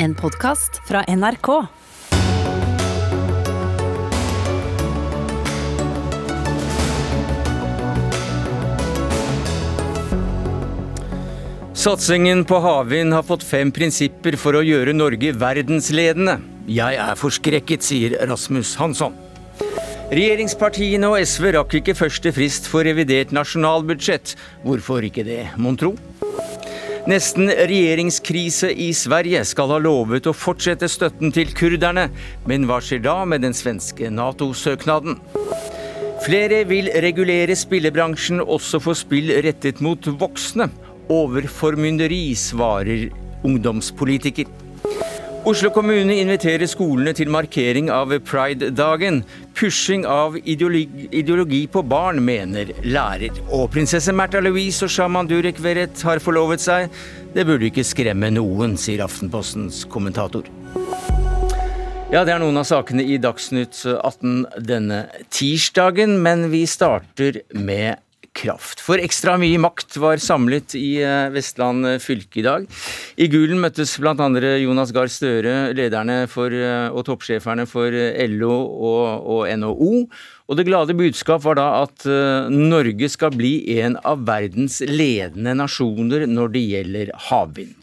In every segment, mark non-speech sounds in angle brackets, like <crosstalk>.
En podkast fra NRK. Satsingen på havvind har fått fem prinsipper for å gjøre Norge verdensledende. Jeg er forskrekket, sier Rasmus Hansson. Regjeringspartiene og SV rakk ikke første frist for revidert nasjonalbudsjett. Hvorfor ikke det, mon tro? Nesten regjeringskrise i Sverige skal ha lovet å fortsette støtten til kurderne, men hva skjer da med den svenske Nato-søknaden? Flere vil regulere spillebransjen også for spill rettet mot voksne. Overformynderi, svarer ungdomspolitiker. Oslo kommune inviterer skolene til markering av Pride-dagen. Pushing av ideologi, ideologi, på barn, mener lærer. Og prinsesse Märtha Louise og sjaman Durek Verrett har forlovet seg. Det burde ikke skremme noen, sier Aftenpostens kommentator. Ja, Det er noen av sakene i Dagsnytt 18 denne tirsdagen, men vi starter med kraft. For ekstra mye makt var samlet i eh, Vestland fylke i dag. I Gulen møttes bl.a. Jonas Gahr Støre, lederne for, eh, og toppsjeferne for LO og, og NHO. Og det glade budskap var da at Norge skal bli en av verdens ledende nasjoner når det gjelder havvind.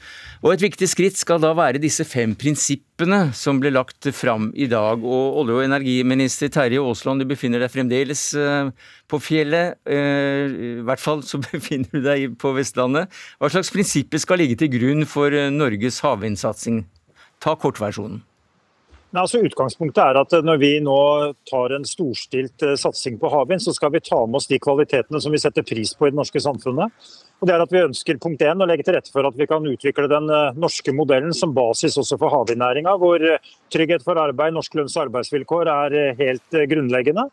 Og Et viktig skritt skal da være disse fem prinsippene som ble lagt fram i dag. Og Olje- og energiminister Terje Aasland, du befinner deg fremdeles eh, på fjellet. Eh, I hvert fall så <laughs> befinner du deg på Vestlandet. Hva slags prinsipper skal ligge til grunn for eh, Norges havvindsatsing? Ta kortversjonen. Nei, altså Utgangspunktet er at når vi nå tar en storstilt satsing på havvind, så skal vi ta med oss de kvalitetene som vi setter pris på i det norske samfunnet. Og det er at Vi ønsker punkt 1, å legge til rette for at vi kan utvikle den eh, norske modellen som basis også for havvindnæringa, hvor eh, trygghet for arbeid, norsk lønns- og arbeidsvilkår er eh, helt grunnleggende.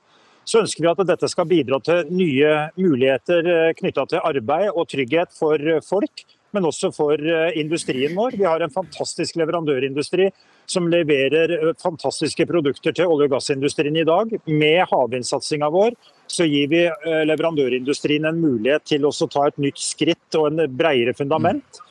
Så ønsker vi at dette skal bidra til nye muligheter knytta til arbeid og trygghet for folk, men også for industrien vår. Vi har en fantastisk leverandørindustri som leverer fantastiske produkter til olje- og gassindustrien i dag. Med havvindsatsinga vår så gir vi eh, leverandørindustrien en mulighet til å ta et nytt skritt og en bredere fundament.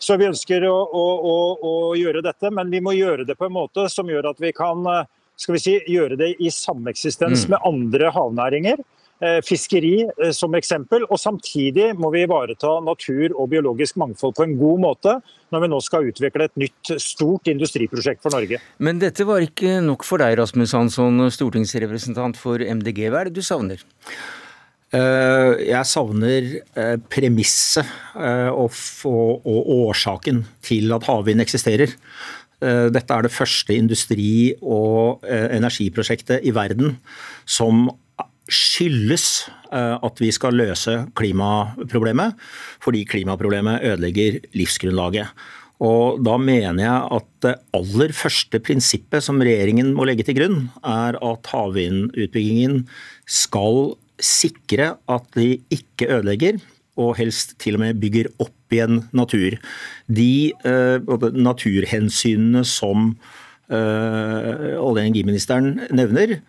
Så vi ønsker å, å, å, å, gjøre dette, men vi må gjøre det på en måte som gjør at vi kan eh, skal vi si, gjøre det i sameksistens mm. med andre havnæringer. Eh, fiskeri eh, som eksempel. Og samtidig må vi ivareta natur og biologisk mangfold på en god måte når vi nå skal utvikle et nytt stort industriprosjekt for Norge. Men dette var ikke nok for deg, Rasmus Hansson, stortingsrepresentant for MDG. Hva er det du savner? Eh, jeg savner premisset og, årsaken til at havvind eksisterer. Dette er det første industri- og energiprosjektet i verden som skyldes eh, at vi skal løse klimaproblemet, fordi klimaproblemet ødelegger livsgrunnlaget. Og Da mener jeg at det aller første prinsippet som regjeringen må legge til grunn, er at havvindutbyggingen skal sikre at de ikke ødelegger, og helst til og med bygger opp igjen natur. De uh, naturhensynene som uh, olje- og energiministeren nevner,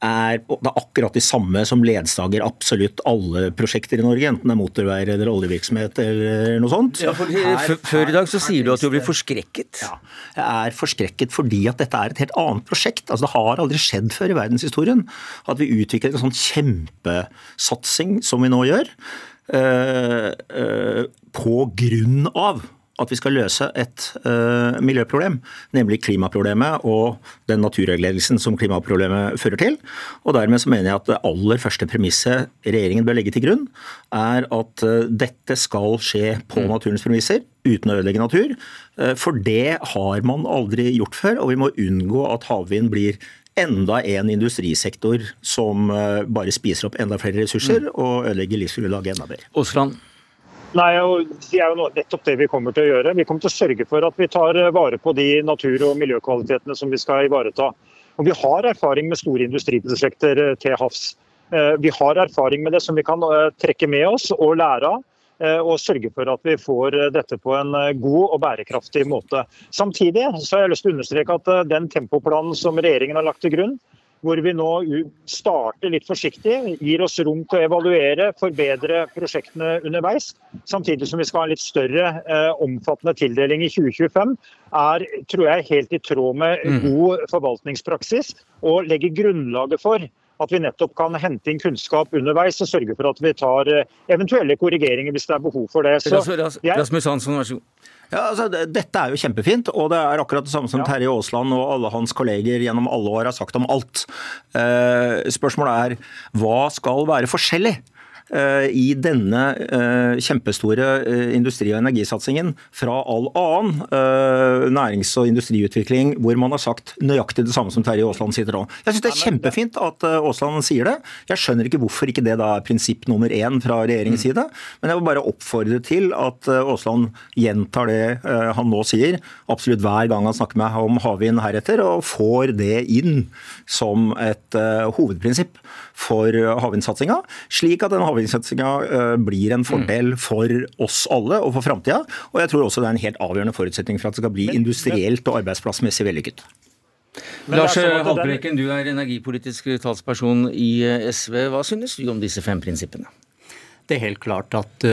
er, det er akkurat de samme som ledsager absolutt alle prosjekter i Norge, enten det er motorveier eller oljevirksomhet eller noe sånt. Ja, her, før i dag så sier du at du blir forskrekket. Ja, jeg er forskrekket fordi at dette er et helt annet prosjekt. Altså, det har aldri skjedd før i verdenshistorien at vi utvikler en sånn kjempesatsing som vi nå gjør, øh, øh, på grunn av at vi skal løse et uh, miljøproblem, nemlig klimaproblemet og den naturregledelsen som klimaproblemet fører til. Og Dermed så mener jeg at det aller første premisset regjeringen bør legge til grunn, er at uh, dette skal skje på mm. naturens premisser, uten å ødelegge natur. Uh, for det har man aldri gjort før, og vi må unngå at havvind blir enda en industrisektor som bare spiser opp enda flere ressurser mm. og ødelegger livsgrunnlaget enda mer. Osland. Nei, Det er jo nettopp det vi kommer til å gjøre. Vi kommer til å sørge for at vi tar eh, vare på de natur- og miljøkvalitetene som vi skal ivareta. Og Vi har erfaring med store industriprosjekter eh, til havs. Eh, vi har erfaring med det som vi kan trekke med oss og lære av. Og sørge for at vi får dette på en god og bærekraftig måte. Samtidig så har jeg lyst til å understreke at den tempoplanen som regjeringen har lagt til grunn, hvor vi nå starter litt forsiktig, gir oss rom til å evaluere, forbedre prosjektene underveis, samtidig som vi skal ha en litt større, eh, omfattende tildeling i 2025, er tror jeg, helt i tråd med mm. god forvaltningspraksis og legger grunnlaget for at vi nettopp kan hente inn kunnskap underveis og sørge for at vi tar eh, eventuelle korrigeringer hvis det er behov for det. Så, Rasmus Hansson, vær så god. Ja, altså, Dette er jo kjempefint, og det er akkurat det samme som ja. Terje Aasland og alle hans kolleger gjennom alle år har sagt om alt. Eh, spørsmålet er hva skal være forskjellig? Eh, i denne eh, kjempestore eh, industri- og energisatsingen fra all annen nærings- og industriutvikling hvor man har sagt nøyaktig det samme som Terje Aasland sier nå. Jeg syns det er kjempefint at Aasland sier det. Jeg skjønner ikke hvorfor ikke det da er prinsipp nummer én fra regjeringens mm. side, men jeg vil bare oppfordre til at Aasland gjentar det han nå sier, absolutt hver gang han snakker med om havvind heretter, og får det inn som et hovedprinsipp for havvindsatsinga, slik at den havvindsatsinga eh, blir en fordel mm. for oss alle og for framtida. Og jeg tror også det er en helt avgjørende forutsetning for at det skal bli industrielt og arbeidsplassmessig vellykket. Lars Haltbrekken, du er energipolitisk talsperson i eh, SV. Hva synes du om disse fem prinsippene? Det er helt klart at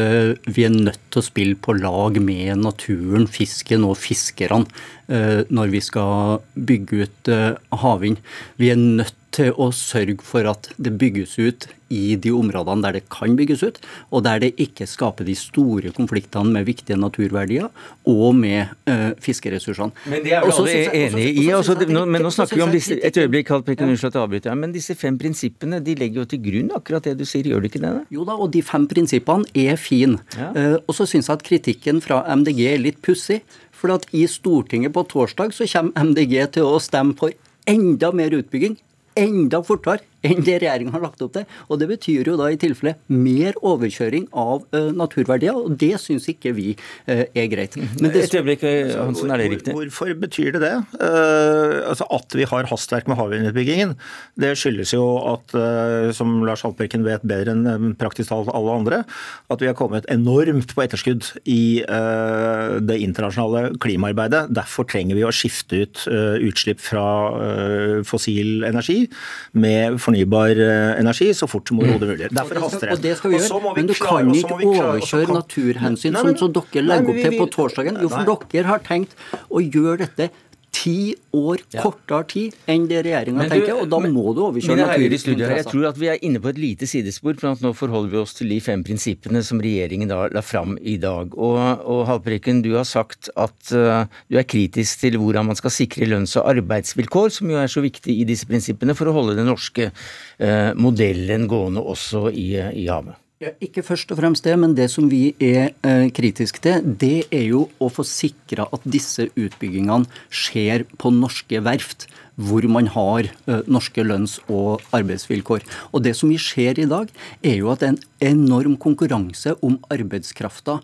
vi er nødt til å spille på lag med naturen, fisken og fiskerne når vi skal bygge ut uh, havvind. Vi er nødt til å sørge for at det bygges ut i de områdene der det kan bygges ut, og der det ikke skaper de store konfliktene med viktige naturverdier og med uh, fiskeressursene. Men det er vel alle enig i. Også, nå, men nå snakker vi om disse et øyeblikk, ja. men disse fem prinsippene de legger jo til grunn akkurat det du sier, gjør de ikke det? Da? Jo da, og de fem prinsippene er fine. Ja. Uh, og så syns jeg at kritikken fra MDG er litt pussig. For at i Stortinget på torsdag så kommer MDG til å stemme for enda mer utbygging, enda fortere enn det regjeringa har lagt opp til. Og Det betyr jo da i tilfelle mer overkjøring av uh, naturverdier, og det syns ikke vi uh, er greit. Men det, Et øyeblikk, eh, Hansen, er det riktig? Hvor, hvorfor betyr det det? Uh, altså At vi har hastverk med havvindutbyggingen, det skyldes jo at, som Lars Haltbrekken vet bedre enn praktisk talt alle andre, at vi har kommet enormt på etterskudd i det internasjonale klimaarbeidet. Derfor trenger vi å skifte ut utslipp fra fossil energi med fornybar eh, energi så fort som overhodet mulig. Derfor haster det. Og det skal vi gjøre, men du kan ikke overkjøre naturhensyn, sånn som dere legger opp til på torsdagen. Jo, for dere har tenkt å gjøre dette ti år ja. kortere tid enn det regjeringa tenker, og da men, må du overkjøre naturinteresser. Jeg tror at vi er inne på et lite sidespor, for nå forholder vi oss til de fem prinsippene som regjeringen da la fram i dag. Og, og Haltbrekken, du har sagt at uh, du er kritisk til hvordan man skal sikre lønns- og arbeidsvilkår, som jo er så viktig i disse prinsippene for å holde den norske uh, modellen gående også i, uh, i havet. Ja, ikke først og fremst det, men det som vi er eh, kritiske til, det er jo å få sikra at disse utbyggingene skjer på norske verft, hvor man har eh, norske lønns- og arbeidsvilkår. Og det som vi ser i dag, er jo at det er en enorm konkurranse om arbeidskrafta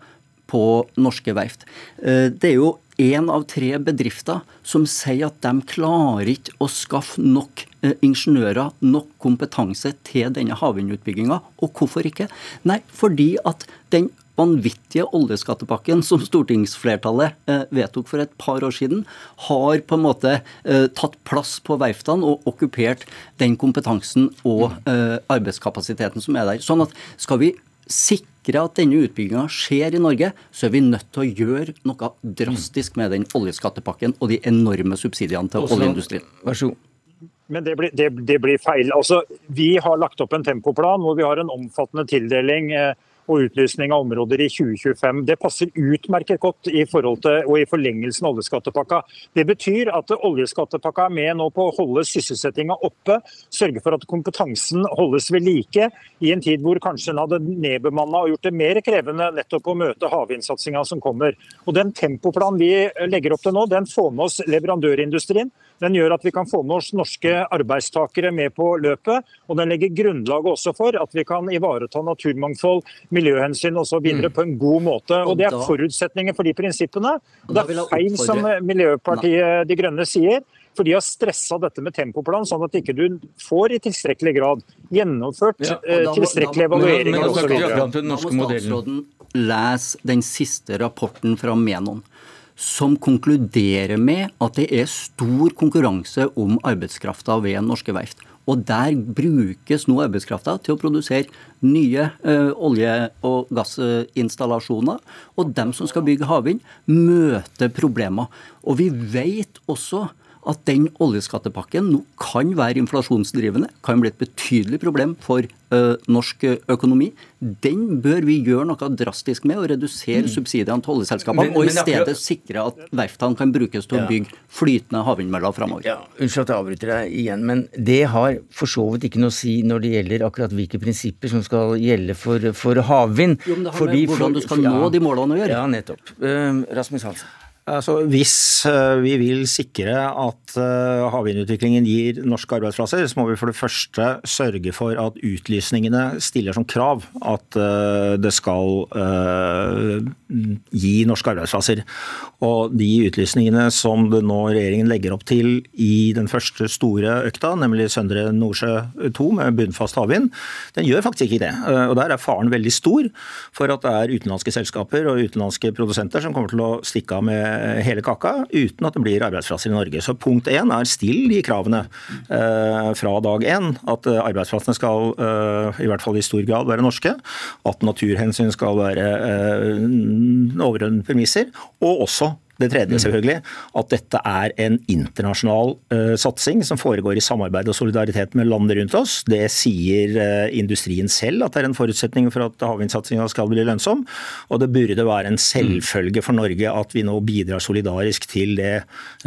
på norske verft. Eh, det er jo én av tre bedrifter som sier at de klarer ikke å skaffe nok eh, ingeniører, nok kompetanse til denne havvindutbygginga. Og hvorfor ikke? Nei, fordi at den vanvittige oljeskattepakken som stortingsflertallet eh, vedtok for et par år siden, har på en måte eh, tatt plass på verftene og okkupert den kompetansen og arbeidskapasiteten som er der. Sånn at skal vi sikre at denne utbygginga skjer i Norge, så er vi nødt til å gjøre noe drastisk med den oljeskattepakken og de enorme subsidiene til Også, oljeindustrien. Vær så god. Men det blir, det, det blir, feil. Altså, vi har lagt opp en tempoplan hvor vi har en omfattende tildeling. Eh, og utlysning av områder i 2025. Det passer utmerket godt i forhold til og i forlengelsen av oljeskattepakka. Det betyr at oljeskattepakka er med nå på å holde sysselsettinga oppe, sørge for at kompetansen holdes ved like, i en tid hvor kanskje en hadde nedbemanna og gjort det mer krevende nettopp å møte havvindsatsinga som kommer. Og Den tempoplanen vi legger opp til nå, den får med oss leverandørindustrien. Den gjør at vi kan få med oss norske arbeidstakere med på løpet. Og den legger grunnlaget også for at vi kan ivareta naturmangfold, miljøhensyn osv. Mm. på en god måte. Og Det er forutsetningen for de prinsippene. Og det er feil som Miljøpartiet De Grønne sier. For de har stressa dette med tempoplan, sånn at ikke du får i tilstrekkelig grad gjennomført ja, må, tilstrekkelig evaluering osv. Da må statsråden lese den siste rapporten fra Menon som konkluderer med at det er stor konkurranse om arbeidskrafta ved norske verft. Og der brukes nå arbeidskrafta til å produsere nye uh, olje- og gassinstallasjoner. Og dem som skal bygge havvind, møter problemer. Og vi vet også at den oljeskattepakken nå kan være inflasjonsdrivende, kan bli et betydelig problem for ø, norsk økonomi. Den bør vi gjøre noe drastisk med, og redusere mm. subsidiene til oljeselskapene. Men, og i stedet akkurat... sikre at verftene kan brukes til å bygge flytende havvindmøller framover. Ja, unnskyld at jeg avbryter deg igjen, men det har for så vidt ikke noe å si når det gjelder akkurat hvilke prinsipper som skal gjelde for, for havvind. Jo, men det har med hvordan du skal nå de målene å gjøre. Ja, nettopp. Uh, Rasmus Hansen. Altså, hvis eh, vi vil sikre at eh, havvindutviklingen gir norske arbeidsplasser, så må vi for det første sørge for at utlysningene stiller som krav at eh, det skal gi norske arbeidsplasser. Og de utlysningene som det nå regjeringen legger opp til i den første store økta, nemlig Søndre Nordsjø 2 med bunnfast havvind, den gjør faktisk ikke det. Og der er faren veldig stor for at det er utenlandske selskaper og utenlandske produsenter som kommer til å stikke av med hele kaka uten at det blir arbeidsplasser i Norge. Så punkt én er still de kravene eh, fra dag én. At eh, arbeidsplassene skal i hvert fall i stor grad være norske. At naturhensyn skal være overordnede premisser. Og også det tredje, selvfølgelig, at dette er en internasjonal uh, satsing som foregår i samarbeid og solidaritet med landene rundt oss. Det sier uh, industrien selv at det er en forutsetning for at havvindsatsinga skal bli lønnsom. Og det burde være en selvfølge for Norge at vi nå bidrar solidarisk til det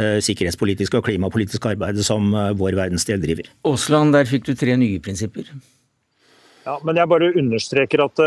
uh, sikkerhetspolitiske og klimapolitiske arbeidet som vår verdensdel driver. Aasland, der fikk du tre nye prinsipper. Ja, men jeg bare understreker at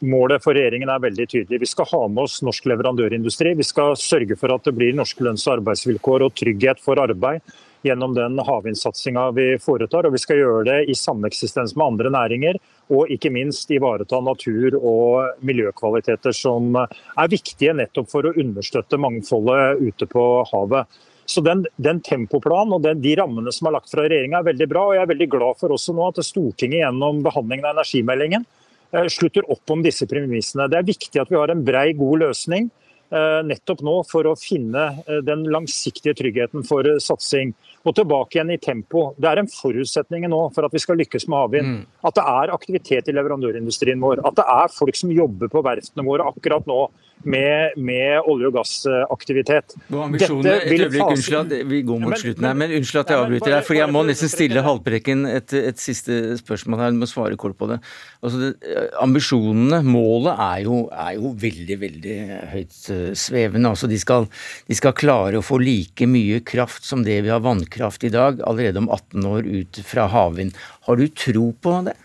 Målet for regjeringen er veldig tydelig. Vi skal ha med oss norsk leverandørindustri. Vi skal sørge for at det blir norske lønns- og arbeidsvilkår og trygghet for arbeid gjennom den havvindsatsinga vi foretar. Og vi skal gjøre det i sameksistens med andre næringer, og ikke minst ivareta natur- og miljøkvaliteter som er viktige nettopp for å understøtte mangfoldet ute på havet. Så den, den tempoplanen og den, de rammene som er lagt fra regjeringa er veldig bra. og Jeg er veldig glad for også nå at Stortinget gjennom behandlingen av energimeldingen slutter opp om disse premissene. Det er viktig at vi har en brei, god løsning eh, nettopp nå for å finne eh, den langsiktige tryggheten for satsing. Og tilbake igjen i tempo. Det er en forutsetning nå for at vi skal lykkes med havvind. Mm. At det er aktivitet i leverandørindustrien vår. At det er folk som jobber på verftene våre akkurat nå med, med olje- og gassaktivitet. Ambisjonene, et øyeblikk, unnskyld at vi går mot slutten her, men unnskyld at jeg avbryter deg. for Jeg må nesten stille Haltbrekken et, et, siste spørsmål her. Du må svare kort på det. Altså, det ambisjonene, målet, er jo, er jo, veldig, veldig høyt uh, svevende. Altså, de skal, de skal klare å få like mye kraft som det vi har vannkraft i dag, allerede om 18 år ut fra havvind. Har du tro på det?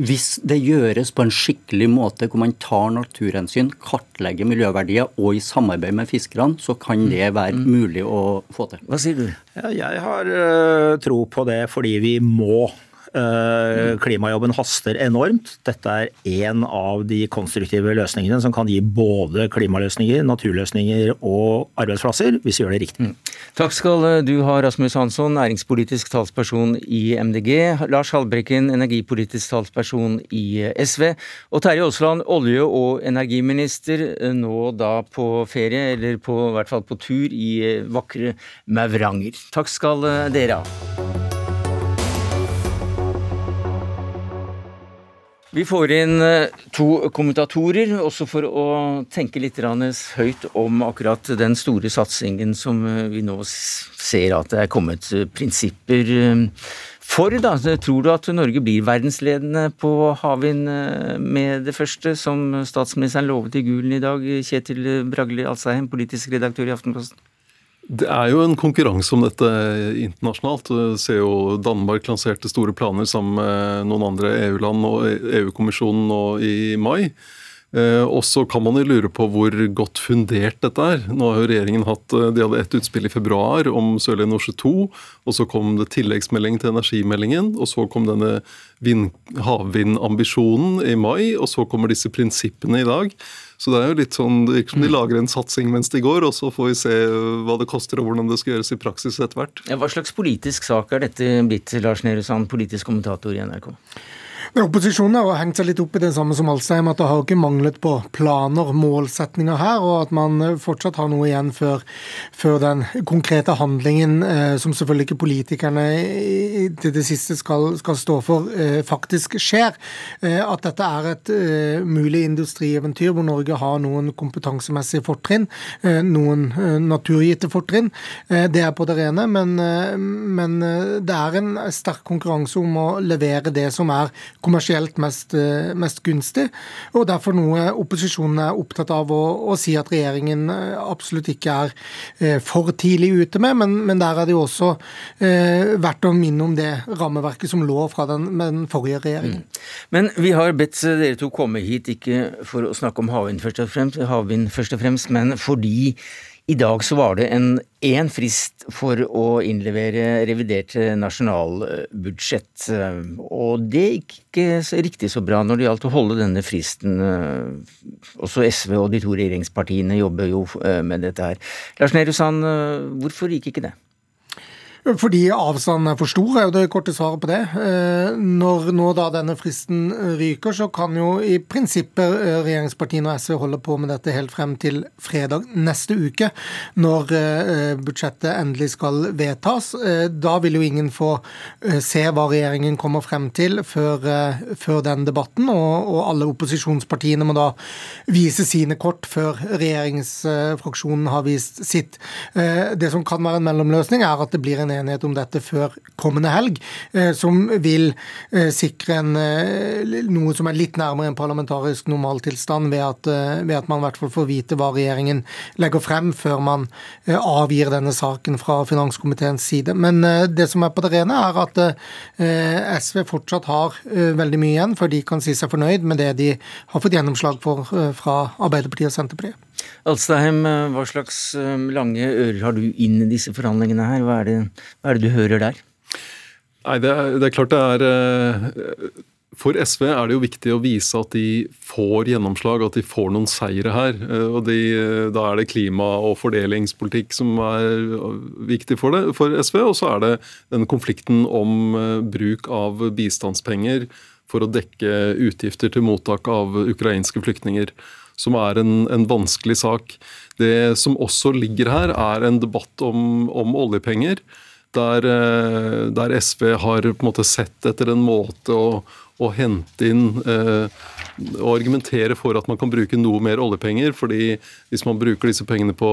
Hvis det gjøres på en skikkelig måte, hvor man tar naturhensyn, kartlegger miljøverdier og i samarbeid med fiskerne, så kan det være mm. mulig å få til. Hva sier du? Ja, jeg har uh, tro på det fordi vi må. Eh, klimajobben haster enormt. Dette er én av de konstruktive løsningene som kan gi både klimaløsninger, naturløsninger og arbeidsplasser, hvis vi gjør det riktig. Mm. Takk skal eh, du ha, Rasmus Hansson, næringspolitisk talsperson i MDG. Lars Halbrekken, energipolitisk talsperson i eh, SV. Og Terje Aasland, olje- og energiminister, nå da på ferie, eller på, i hvert fall på tur i vakre Mauranger. Takk skal dere ha. Vi får inn eh, to kommentatorer, også for å tenke litt høyt om akkurat den store satsingen som eh, vi nå ser at det er kommet eh, prinsipper for. Da. Tror du at Norge blir verdensledende på havvind med det første, som statsministeren lovet i Gulen i dag? Kjetil Bragli Alsheim, politisk redaktør i Aftenposten. Det er jo en konkurranse om dette internasjonalt. Du ser jo Danmark lanserte store planer sammen med noen andre EU-land og EU-kommisjonen nå i mai. Eh, og så kan man jo lure på hvor godt fundert dette er. Nå har jo regjeringen hatt, eh, De hadde ett utspill i februar om Sørlige Nordsjø 2. og Så kom det tilleggsmelding til energimeldingen. og Så kom denne havvindambisjonen i mai. Og så kommer disse prinsippene i dag. Så det er jo litt sånn, det virker som de mm. lager en satsing mens de går, og så får vi se hva det koster og hvordan det skal gjøres i praksis etter hvert. Ja, hva slags politisk sak er dette blitt, Lars Nehru Sand, politisk kommentator i NRK? Men Opposisjonen har hengt seg litt opp i det samme som Alsheim, at det har ikke manglet på planer, målsetninger her, og at man fortsatt har noe igjen før, før den konkrete handlingen, eh, som selvfølgelig ikke politikerne til det siste skal, skal stå for, eh, faktisk skjer. Eh, at dette er et eh, mulig industrieventyr hvor Norge har noen kompetansemessige fortrinn, eh, noen eh, naturgitte fortrinn. det er på det rene, men, men det er en sterk konkurranse om å levere det som er kommersielt mest, eh, mest, gunstig. Og derfor noe opposisjonen er opptatt av å, å, si at regjeringen eh, absolutt ikke er eh, for tidlig ute med, men, men der er det jo også eh, verdt å minne om det rammeverket som lå fra den, den forrige regjeringen. Mm. Men vi har bedt dere to komme hit, ikke for å snakke om havvind først og fremst, havvind først og fremst, men fordi i dag så var det en én frist for å innlevere revidert nasjonalbudsjett, og det gikk ikke riktig så bra når det gjaldt å holde denne fristen. Også SV og de to regjeringspartiene jobber jo eh, med dette her. Lars Nehru Sand, eh, hvorfor gikk ikke det? Fordi avstanden er for stor, er jo det korte svaret på det. Eh, når nå da denne fristen ryker, så kan jo i prinsippet eh, regjeringspartiene og SV holde på med dette helt frem til fredag neste uke, når eh, budsjettet endelig skal vedtas. Da vil jo ingen få se hva regjeringen kommer frem til før, før den debatten, og, og alle opposisjonspartiene må da vise sine kort før regjeringsfraksjonen har vist sitt. Det som kan være en mellomløsning, er at det blir en enighet om dette før kommende helg, eh, som vil eh, sikre en, eh, noe som er litt nærmere en parlamentarisk normaltilstand, ved ved at man i hvert fall får vite hva regjeringen legger frem før man avgir denne saken fra finanskomiteens side. Men det som er på det rene, er at SV fortsatt har veldig mye igjen før de kan si seg fornøyd med det de har fått gjennomslag for fra Arbeiderpartiet og Senterpartiet. Alstheim, hva slags lange ører har du inn i disse forhandlingene her? Hva er det, hva er det du hører der? Nei, det er, det er klart det er eh, For SV er det jo viktig å vise at de får gjennomslag, at de får noen seire her. Eh, og de, Da er det klima- og fordelingspolitikk som er viktig for, det, for SV. Og så er det den konflikten om eh, bruk av bistandspenger for å dekke utgifter til mottak av ukrainske flyktninger som er en, en, vanskelig sak. Det som også ligger her, er en debatt om, om oljepenger. Der, eh, der, SV har på en måte sett etter en måte å, å hente inn eh, argumentere for at man kan bruke noe mer oljepenger. fordi hvis man bruker disse pengene på,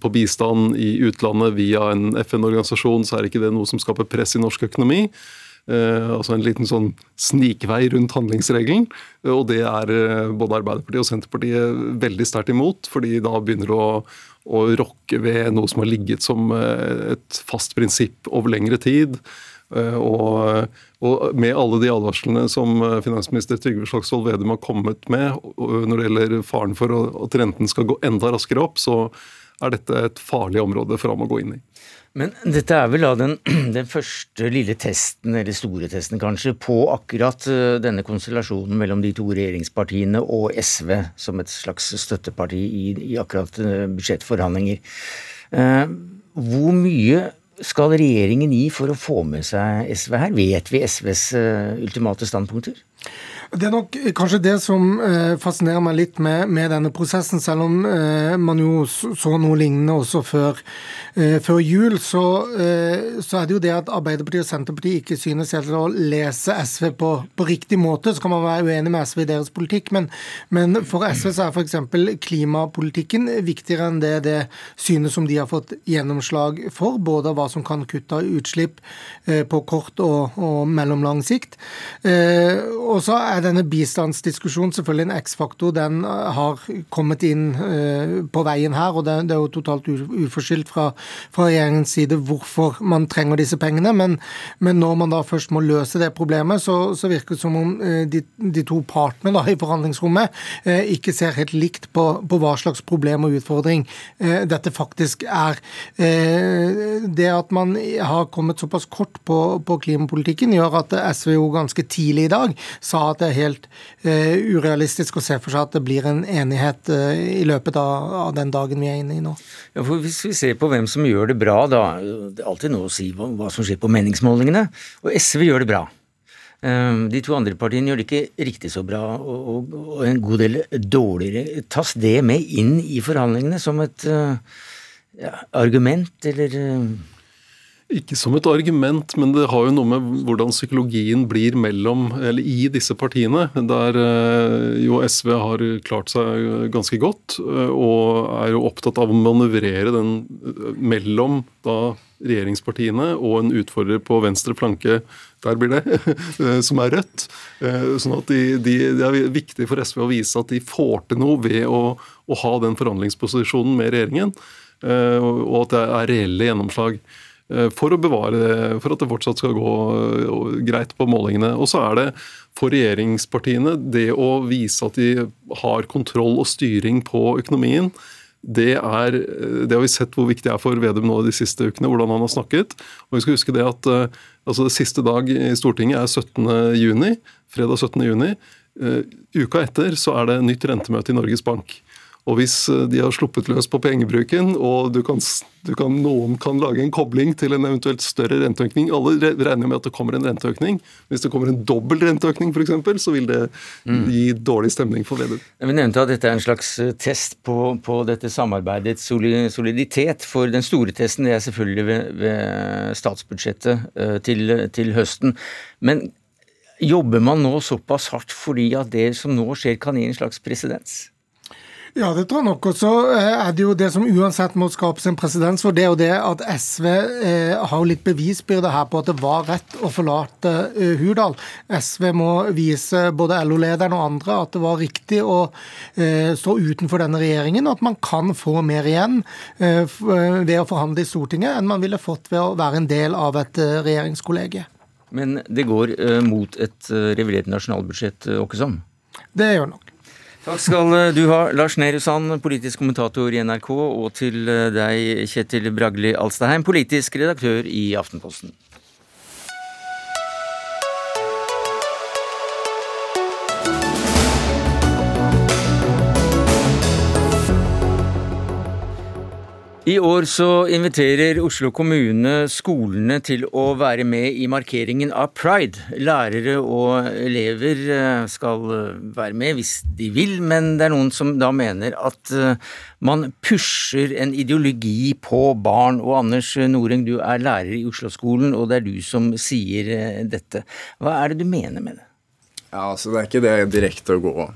på bistand i utlandet via en FN-organisasjon, så er ikke det noe som skaper press i norsk økonomi. Eh, altså en liten sånn snikvei rundt handlingsregelen. Eh, og det er eh, både Arbeiderpartiet og Senterpartiet veldig sterkt imot, fordi da begynner det å, å rokke ved noe som har ligget som et fast prinsipp over lengre tid. Og, og, med alle de advarslene som finansminister Trygve Slagsvold Vedum har kommet med når det gjelder faren for at renten skal gå enda raskere opp, så er dette et farlig område for ham å gå inn i. Men dette er vel da den, <clears throat> den, første lille testen, eller store testen kanskje, på akkurat eh, denne konstellasjonen mellom de to regjeringspartiene og SV som et slags støtteparti i, i akkurat eh, budsjettforhandlinger. Eh, hvor mye skal regjeringen gi for å få med seg SV her? Vet vi SVs ultimate standpunkter? Det er nok kanskje det som eh, fascinerer meg litt med, med denne prosessen, selv om eh, man jo så noe lignende også før, eh, før jul. Så, eh, så, er det jo det at Arbeiderpartiet og Senterpartiet ikke synes helt å lese SV på, på, riktig måte. Så kan man være uenig med SV i deres politikk, men, men for SV så er f.eks. klimapolitikken viktigere enn det det synes som de har fått gjennomslag for, både hva som kan kutte utslipp eh, på kort og, og mellomlang sikt. Eh, og så er denne bistandsdiskusjonen selvfølgelig en X-faktor. Den eh, har kommet inn eh, på veien her, og det, er jo totalt uforskyldt fra, fra regjeringens side hvorfor man trenger disse pengene. Men, men, når man da først må løse det problemet, så, så virker det som om eh, de, de to partene da, i forhandlingsrommet ikke ser helt likt på, på, hva slags problem og utfordring dette faktisk er. Det at man har kommet såpass kort på, på klimapolitikken, gjør at SV jo ganske tidlig i dag sa at det er helt uh, urealistisk å se for seg at det blir en enighet uh, i løpet av, av, den dagen vi er inne i nå. Ja, for Hvis vi ser på hvem som gjør det bra, da Det er alltid noe å si hva, hva som skjer på meningsmålingene. Og SV gjør det bra. De to andre partiene gjør det ikke riktig så bra, og, og en god del dårligere. Tas det med inn i forhandlingene som et ja, argument, eller ikke som et argument, men det har jo noe med hvordan psykologien blir mellom, eller i disse partiene. Der eh, jo SV har klart seg ganske godt, eh, og er jo opptatt av å manøvrere den eh, mellom da regjeringspartiene og en utfordrer på venstre flanke, der blir det, <laughs> som er Rødt. Sånn at de, de, Det er viktig for SV å vise at de får til noe ved å, å ha den forhandlingsposisjonen med regjeringen, og at det er reelle gjennomslag. Eh, for å bevare det, for at det fortsatt skal gå eh, greit på målingene. Og så er det for regjeringspartiene det å vise at de har kontroll og styring på økonomien. Det, er, eh, det har vi sett hvor viktig det er for Vedum nå de siste ukene, hvordan han har snakket. Og vi skal huske det at altså det Siste dag i Stortinget er 17. juni, fredag 17. juni. Uka etter så er det nytt rentemøte i Norges Bank. Og hvis eh, de har sluppet løs på pengebruken, og du kan, du kan, noen kan lage en kobling til en eventuelt større renteøkning Alle regner med at det kommer en renteøkning. Hvis det kommer en dobbel renteøkning f.eks., så vil det mm. gi dårlig stemning for Vedum. Vi nevnte at dette er en slags eh, test på, på dette samarbeidets soliditet. For den store testen det er selvfølgelig ved, ved statsbudsjettet uh, til, til høsten. Men jobber man nå såpass hardt fordi at det som nå skjer, kan gi en slags presedens? Ja, det tror jeg nok. Og så eh, er det jo det som uansett må skapes en presedens for, det er jo det at SV eh, har litt bevisbyrde her på at det var rett å forlate eh, Hurdal. SV må vise både LO-lederen og andre at det var riktig å eh, stå utenfor denne regjeringen, og at man kan få mer igjen eh, eh, ved å forhandle i Stortinget enn man ville fått ved å være en del av et regjeringskollege. Men det går mot et revidert nasjonalbudsjett, Åkesson? Det gjør nok. Takk skal eh, du ha, Lars Nehru Sand, politisk kommentator i NRK, og til eh, deg, Kjetil Bragli Alstaheim, politisk redaktør i Aftenposten. I år så inviterer Oslo kommune skolene til å være med i markeringen av pride. Lærere og elever eh, skal eh, være med hvis de vil, men det er noen som da mener at eh, man pusher en ideologi på barn. Og Anders Noreng, du er lærer i Oslo-skolen, og det er du som sier dette. Hva er det du mener med det? Ja, altså Det er ikke det direkte å gå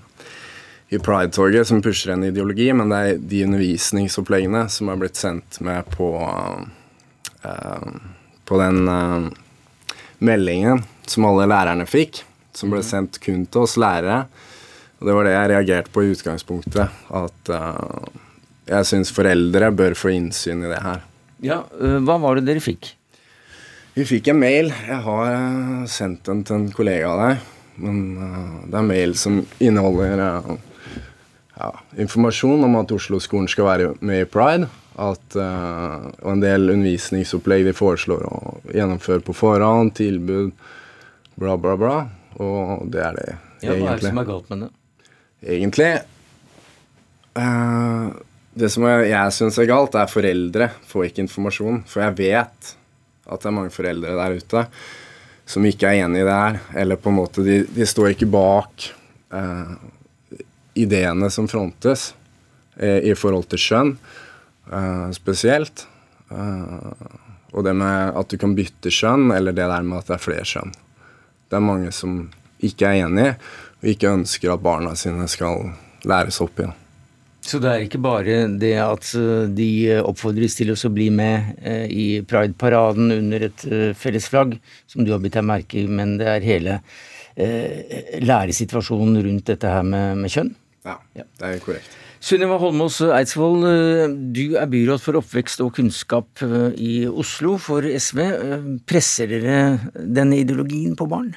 i Pride-toget som pusher en ideologi, men det er de undervisningsoppleggene som er blitt sendt med på uh, på den uh, meldingen som alle lærerne fikk, som ble mhm. sendt kun til oss lærere. Og det var det jeg reagerte på i utgangspunktet. At uh, jeg syns foreldre bør få innsyn i det her. Ja, Hva var det dere fikk? Vi fikk en mail. Jeg har sendt den til en kollega av deg. Men det er mail som inneholder ja, informasjon om at Oslo-skolen skal være med i pride. At, uh, og en del undervisningsopplegg de foreslår å gjennomføre på forhånd, tilbud, bla, bla, bla. Og det er det, ja, egentlig. Hva er det som er galt med det? Egentlig uh, Det som jeg, jeg syns er galt, er foreldre får ikke informasjon. For jeg vet at det er mange foreldre der ute som ikke er enig i det her. Eller på en måte, de, de står ikke bak uh, ideene som frontes eh, i forhold til kjønn eh, spesielt. Eh, og det med at du kan bytte kjønn, eller det der med at det er flere kjønn. Det er mange som ikke er enig og ikke ønsker at barna sine skal læres opp igjen. Så det er ikke bare det at de oppfordres til å bli med i Pride-paraden under et fellesflagg, felles flagg, som du har bitt deg merke i, men det er hele læresituasjonen rundt dette her med, med kjønn? Ja, det er korrekt. Sunniva Holmås Eidsvoll, eh, du er byråd for oppvekst og kunnskap eh, i Oslo for SV. Eh, presser dere denne ideologien på barn?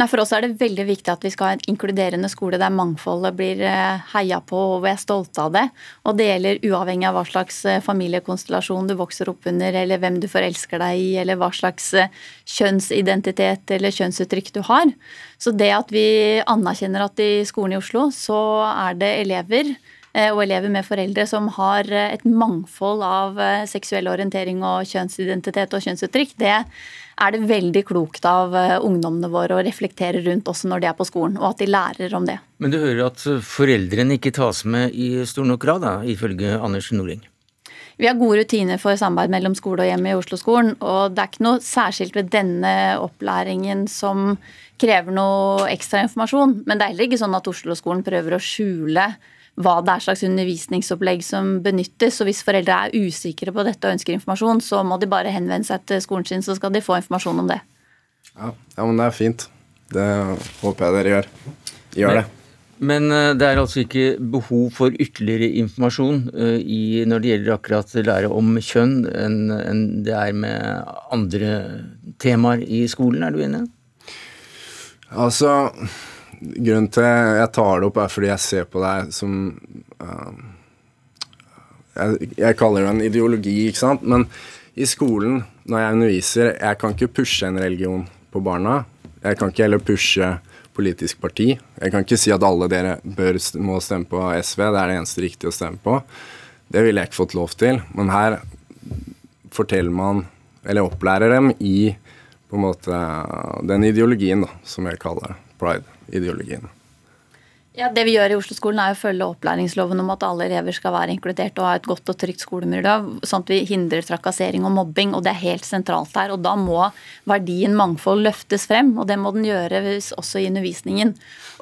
Nei, For oss er det veldig viktig at vi skal ha en inkluderende skole der mangfoldet blir eh, heia på og vi er stolte av det. Og det gjelder uavhengig av hva slags eh, familiekonstellasjon du vokser opp under, eller hvem du forelsker deg i, eller hva slags eh, kjønnsidentitet eller kjønnsuttrykk du har. Så det at vi anerkjenner at i skolen i Oslo så er det elever og elever med foreldre som har et mangfold av seksuell orientering og kjønnsidentitet og kjønnsuttrykk, det er det veldig klokt av ungdommene våre å reflektere rundt også når de er på skolen, og at de lærer om det. Men du hører at foreldrene ikke tas med i stor nok grad, da, ifølge Anders Norling? Vi har gode rutiner for samarbeid mellom skole og hjem i Oslo-skolen. Og det er ikke noe særskilt ved denne opplæringen som krever noe ekstra informasjon. Men det er heller ikke sånn at Oslo-skolen prøver å skjule hva det er slags undervisningsopplegg som benyttes. Og hvis foreldre er usikre på dette og ønsker informasjon, så må de bare henvende seg til skolen sin, så skal de få informasjon om det. Ja, ja men det er fint. Det håper jeg dere gjør. Gjør det. Men eh, det er altså ikke behov for ytterligere informasjon eh, i, når det gjelder akkurat lære om kjønn, enn en det er med andre temaer i skolen, er du enig? Altså, grunnen til jeg tar det opp, er fordi jeg ser på deg som uh, jeg, jeg, kaller det en ideologi, ikke sant. Men i skolen, når jeg underviser, jeg kan ikke pushe en religion på barna. Jeg kan ikke heller pushe politisk parti. Jeg kan ikke si at alle dere bør, må stemme på SV, det er det eneste riktige å stemme på. Det ville jeg ikke fått lov til. Men her forteller man, eller opplærer dem i på en måte den ideologien, da, som jeg kaller ideologien. Ja, Det vi gjør i Oslo-skolen er å følge opplæringsloven om at alle elever skal være inkludert og ha et godt og trygt skolemiljø, sånn at vi hindrer trakassering og mobbing. og Det er helt sentralt her. og Da må verdien mangfold løftes frem, og det må den gjøre også i undervisningen.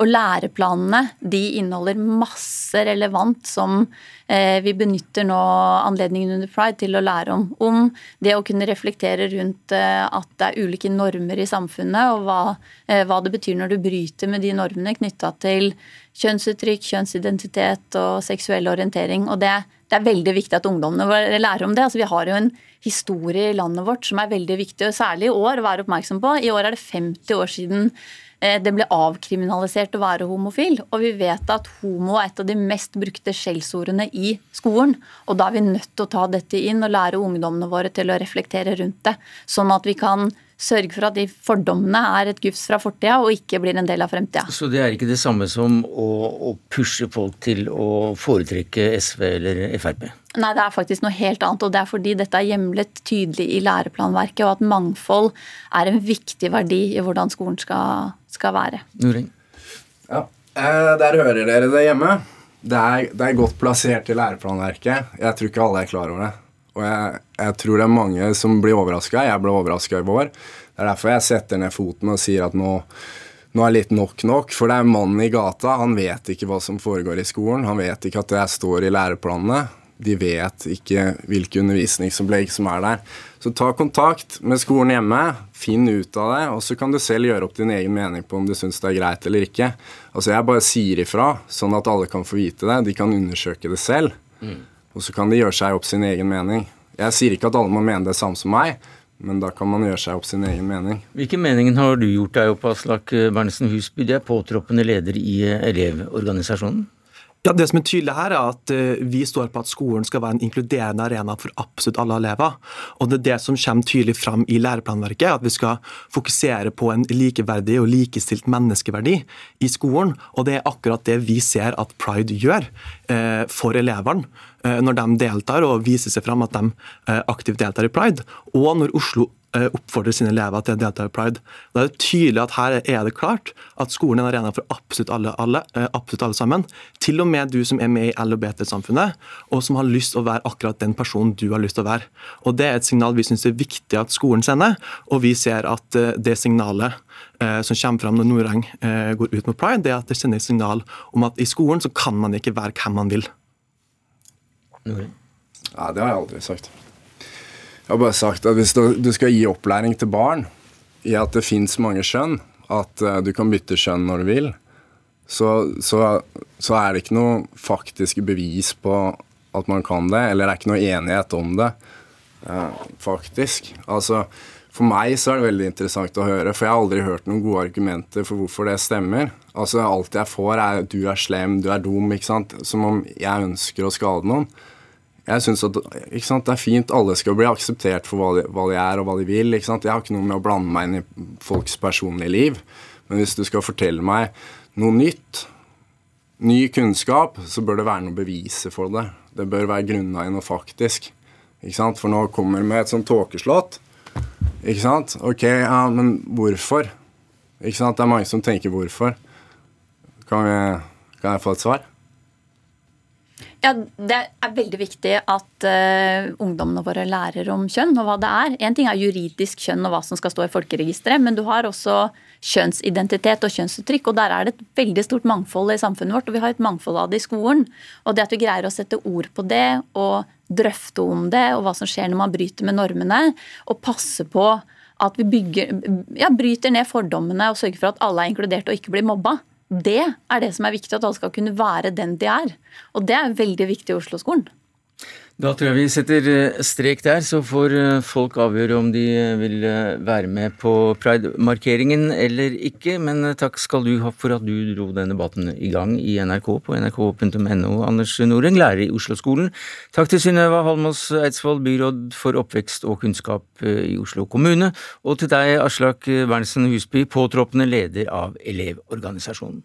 Og Læreplanene de inneholder masse relevant som eh, vi benytter nå anledningen under pride til å lære om. Om det å kunne reflektere rundt eh, at det er ulike normer i samfunnet, og hva, eh, hva det betyr når du bryter med de normene knytta til kjønnsuttrykk, kjønnsidentitet og seksuell orientering. Og det, det er veldig viktig at ungdommene våre lærer om det. Altså, vi har jo en historie i landet vårt som er veldig viktig, og særlig i år å være oppmerksom på. I år er det 50 år siden eh, det ble avkriminalisert å være homofil. Og vi vet at homo er et av de mest brukte skjellsordene i skolen. Og da er vi nødt til å ta dette inn og lære ungdommene våre til å reflektere rundt det. Sånn at vi kan sørge for at de fordommene er et gufs fra fortida og ikke blir en del av fremtida. Så det er ikke det samme som å, å pushe folk til å foretrekke SV eller Frp? Nei, det er faktisk noe helt annet. Og det er fordi dette er hjemlet tydelig i læreplanverket, og at mangfold er en viktig verdi i hvordan skolen skal, skal være. Noring? Ja, eh, der hører dere det hjemme. Det er, det er godt plassert i læreplanverket. Jeg tror ikke alle er klar over det. Og jeg, jeg, tror det er mange som blir overraska. Jeg ble overraska i vår. Det er derfor jeg setter ned foten og sier at nå, nå er litt nok nok. For det er mannen i gata. Han vet ikke hva som foregår i skolen. Han vet ikke at det står i læreplanene. De vet ikke hvilke undervisningsopplegg som er der. Så ta kontakt med skolen hjemme, finn ut av det, og så kan du selv gjøre opp din egen mening på om du syns det er greit eller ikke. Altså Jeg bare sier ifra, sånn at alle kan få vite det. De kan undersøke det selv. Mm. Og så kan de gjøre seg opp sin egen mening. Jeg sier ikke at alle må mene det samme som meg, men da kan man gjøre seg opp sin egen mening. Hvilken mening har du gjort deg opp, Aslak Berntsen Husby? Du er påtroppende leder i Elevorganisasjonen. Ja, Det som er tydelig her, er at eh, vi står på at skolen skal være en inkluderende arena for absolutt alle elever. Og Det er det som kommer tydelig fram i læreplanverket, at vi skal fokusere på en likeverdig og likestilt menneskeverdi i skolen. Og det er akkurat det vi ser at Pride gjør eh, for elevene eh, når de deltar og viser seg fram at de aktivt deltar i Pride. Og når Oslo oppfordrer sine elever til å delta i pride. Da er det tydelig at her er det klart at skolen er en arena for absolutt alle, alle, eh, absolutt alle sammen. Til og med du som er med i LHBT-samfunnet, og som har lyst til å være akkurat den personen du har lyst til å være. Og Det er et signal vi syns er viktig at skolen sender, og vi ser at eh, det signalet som kommer fram når Noreng går ut med pride, det er at det sender et signal om at i skolen så kan man ikke være hvem man vil. Nei, Ja, det har jeg aldri sagt. Jeg har bare sagt at hvis du, skal gi opplæring til barn i at det fins mange skjønn, at uh, du kan bytte skjønn når du vil, så, så, så, er det ikke noe faktisk bevis på at man kan det, eller det er ikke noe enighet om det, uh, faktisk. Altså, for meg så er det veldig interessant å høre, for jeg har aldri hørt noen gode argumenter for hvorfor det stemmer. Altså, Alt jeg får, er 'du er slem', 'du er dum', ikke sant? som om jeg ønsker å skade noen. Jeg synes at sant, Det er fint alle skal bli akseptert for hva de, hva de, er og hva de vil. Jeg har ikke noe med å blande meg inn i folks personlige liv. Men hvis du skal fortelle meg noe nytt ny kunnskap, så bør det være noe beviser for det. Det bør være grunna i noe faktisk. For nå kommer det med et sånt tåkeslott. Ikke sant? Ok, ja, men hvorfor? Ikke sant? Det er mange som tenker hvorfor. Kan, vi, kan jeg få et svar? Ja, Det er veldig viktig at uh, ungdommene våre lærer om kjønn og hva det er. En ting er juridisk kjønn og hva som skal stå i folkeregisteret, men du har også kjønnsidentitet og kjønnsuttrykk. og Der er det et veldig stort mangfold i samfunnet vårt, og vi har et mangfold av det i skolen. Og det at vi greier å sette ord på det og drøfte om det, og hva som skjer når man bryter med normene, og passe på at vi bygger, ja, bryter ned fordommene og sørger for at alle er inkludert og ikke blir mobba. Det er det som er viktig, at alle skal kunne være den de er. Og det er veldig viktig i Oslo-skolen. Da tror jeg vi setter eh, strek der, så får eh, folk avgjøre om de eh, vil være med på Pride-markeringen eller ikke. Men takk skal du ha for at du dro den debatten i gang i NRK på nrk.no. Anders Noreng, lærer i Oslo-skolen. Takk til Synnøve Halmås Eidsvoll, byråd for oppvekst og kunnskap i Oslo kommune. Og til deg, Aslak Berntsen Husby, påtroppende leder av Elevorganisasjonen.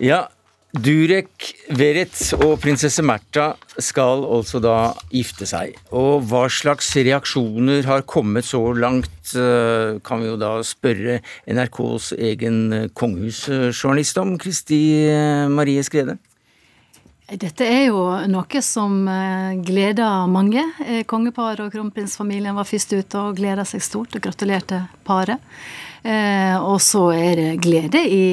Ja, Durek Verit og prinsesse Märtha skal altså da gifte seg. Og hva slags reaksjoner har kommet så langt, eh, kan vi jo da spørre NRKs egen kongehusjournalist om, Kristi eh, Marie Skrede? Dette er jo noe som eh, gleder mange. Kongeparet og kronprinsfamilien var først ute og gleda seg stort og gratulerte paret. Og så er det glede i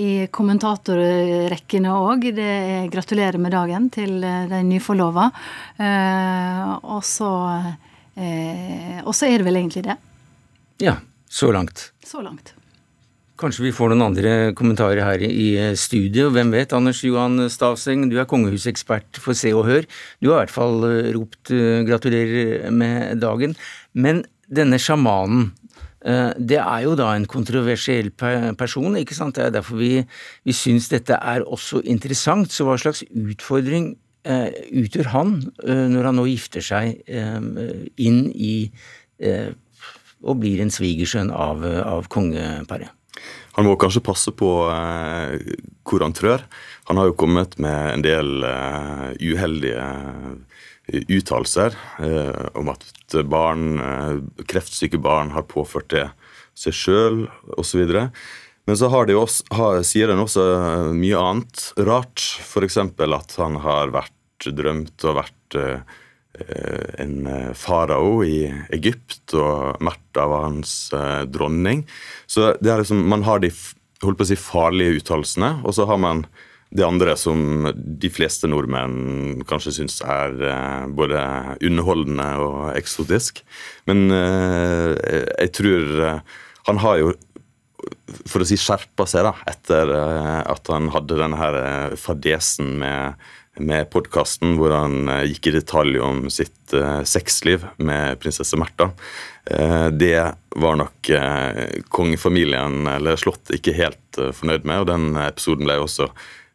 i kommentatorrekkene òg. Gratulerer med dagen til eh, de nyforlova. Eh, og så eh, Og så er det vel egentlig det. Ja. Så langt. Så langt. Kanskje vi får noen andre kommentarer her i studio. Hvem vet? Anders Johan Stavseng, du er kongehusekspert for Se og Hør. Du har i hvert fall ropt gratulerer med dagen. Men denne sjamanen, Eh, det er jo da en kontroversiell person, ikke sant. Det er derfor vi, vi syns dette er også interessant. Så hva slags utfordring uh, utgjør han uh, når han nå gifter seg inn i og blir en svigersønn av, av kongeparet? Han må kanskje passe på hvor han trør. Han har jo kommet med en del uheldige uttalelser eh, om at barn, eh, kreftsyke barn har påført det seg sjøl osv. Men så de også, har, sier han også mye annet rart. F.eks. at han har vært drømt og vært eh, en farao i Egypt, og Märtha var hans eh, dronning. Så det er liksom, man har de holdt på å si, farlige uttalelsene, og så har man det andre som de fleste nordmenn kanskje syns er eh, både underholdende og eksotisk. Men eh, jeg tror eh, han har jo for å si skjerpa seg da, etter at han hadde denne her fadesen med, med podkasten hvor han gikk i detalj om sitt sexliv med prinsesse Märtha. det var nok kongefamilien eller Slottet ikke helt fornøyd med, og den episoden ble også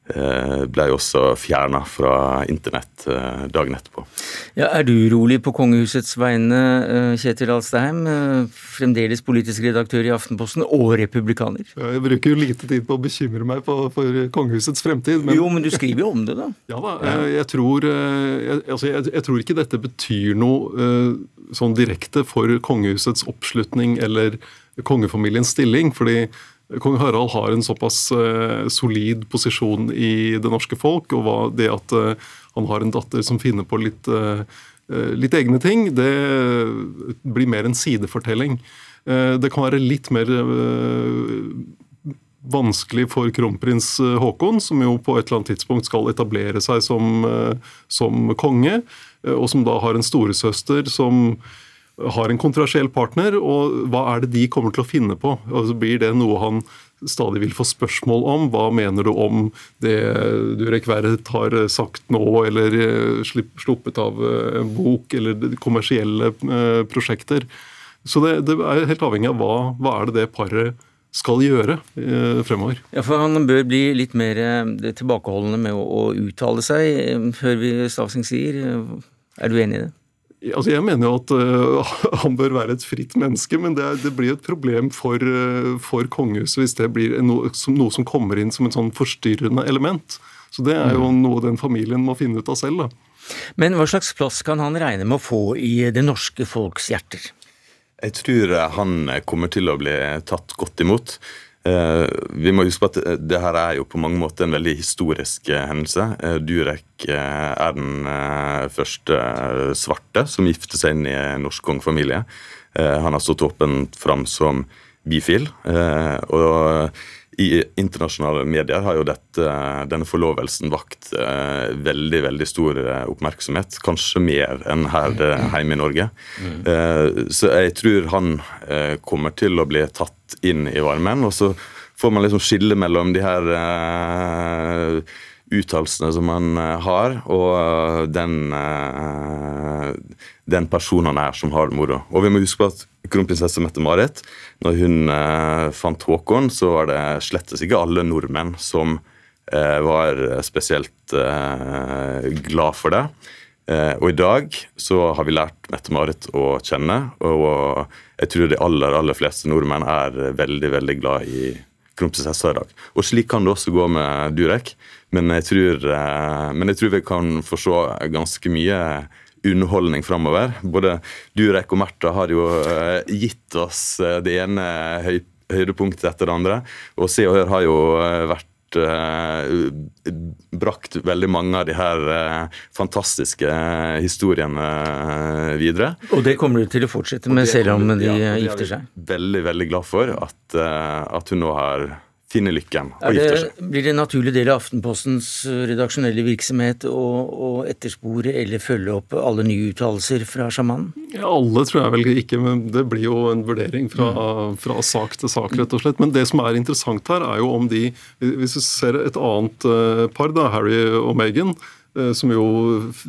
ble også fjerna fra internett eh, dagen etterpå. Ja, er du urolig på kongehusets vegne, eh, Kjetil Alstheim, fremdeles politisk redaktør i Aftenposten og republikaner? Jeg bruker jo lite tid på å bekymre meg på, for kongehusets fremtid. Men... Jo, men du skriver jo om det, da. <laughs> Ja da. Jeg tror, jeg, altså, jeg, jeg tror ikke dette betyr noe sånn direkte for kongehusets oppslutning eller kongefamiliens stilling. fordi Kong Harald har en såpass uh, solid posisjon i det norske folk, og det at uh, han har en datter som finner på litt, uh, litt egne ting, det blir mer en sidefortelling. det kan være litt mer vanskelig for kronprins Haakon, som jo på et eller annet tidspunkt skal etablere seg som, som konge, og som da har en storesøster som har en kontroversiell partner, og hva er det de kommer til å finne på? Altså Blir det noe han stadig vil få spørsmål om? Hva mener du om det Durek Verret har sagt nå, eller eh, sluppet av eh, en bok, eller kommersielle eh, prosjekter? Så det, det er helt avhengig av hva, hva er det det paret skal gjøre fremover. Ja, for Han bør bli litt mer tilbakeholdende med å, å uttale seg, hører vi Stavsing sier. Er du enig i det? Altså jeg mener jo at uh, <laughs> han bør være et fritt menneske, men det, er, det blir et problem for, uh, for kongehuset hvis det blir noe som, noe som, kommer inn som et sånn forstyrrende element. Så det er jo mm. noe den familien må finne ut av selv. da. Men hva slags plass kan han regne med å få i det norske folks hjerter? Jeg tror han kommer til å bli tatt godt imot. Eh, vi må huske på at det her er jo på mange måter en veldig historisk eh, hendelse. Eh, Durek er den første svarte som gifter seg inn i en norsk kongefamilie. Han har stått åpent fram som bifil. og i internasjonale medier har jo dette, denne forlovelsen vakt eh, veldig veldig stor eh, oppmerksomhet. Kanskje mer enn her eh, hjemme i Norge. Mm. Eh, så jeg tror han eh, kommer til å bli tatt inn i varmen. Og så får man liksom skille mellom de her uh, uttalelsene som man har, og den, den personen han er som har det moro. Og vi må huske på at kronprinsesse Mette-Marit. Når hun uh, fant Håkon, så var det slettes ikke alle nordmenn som eh, var spesielt eh, glad for det. Eh, og i dag så har vi lært Mette-Marit å kjenne, og jeg tror de aller, aller fleste nordmenn er veldig, veldig glad i kronprinsessa i dag. Og slik kan det også gå med Durek, men jeg tror, eh, men jeg tror vi kan få se ganske mye underholdning framover. Både Durek og Märtha har jo uh, gitt oss det ene høy, høydepunktet etter det andre. Og Se og Hør har jo vært brakt veldig mange av de her fantastiske historiene videre. Og det kommer du til å fortsette med selv om de ja, gifter seg? Veldig, veldig glad for at, at hun nå har finne lykken og gifte seg. Blir det en naturlig del av Aftenpostens eh, redaksjonelle virksomhet å, å etterspore eller følge opp alle nye uttalelser fra sjamanen? Ja, alle tror jeg vel ikke, men det blir jo en vurdering fra, mm. fra, sak til sak, rett og slett. Men det som er interessant her, er jo om de Hvis vi ser et annet eh, par, da, Harry og Meghan som jo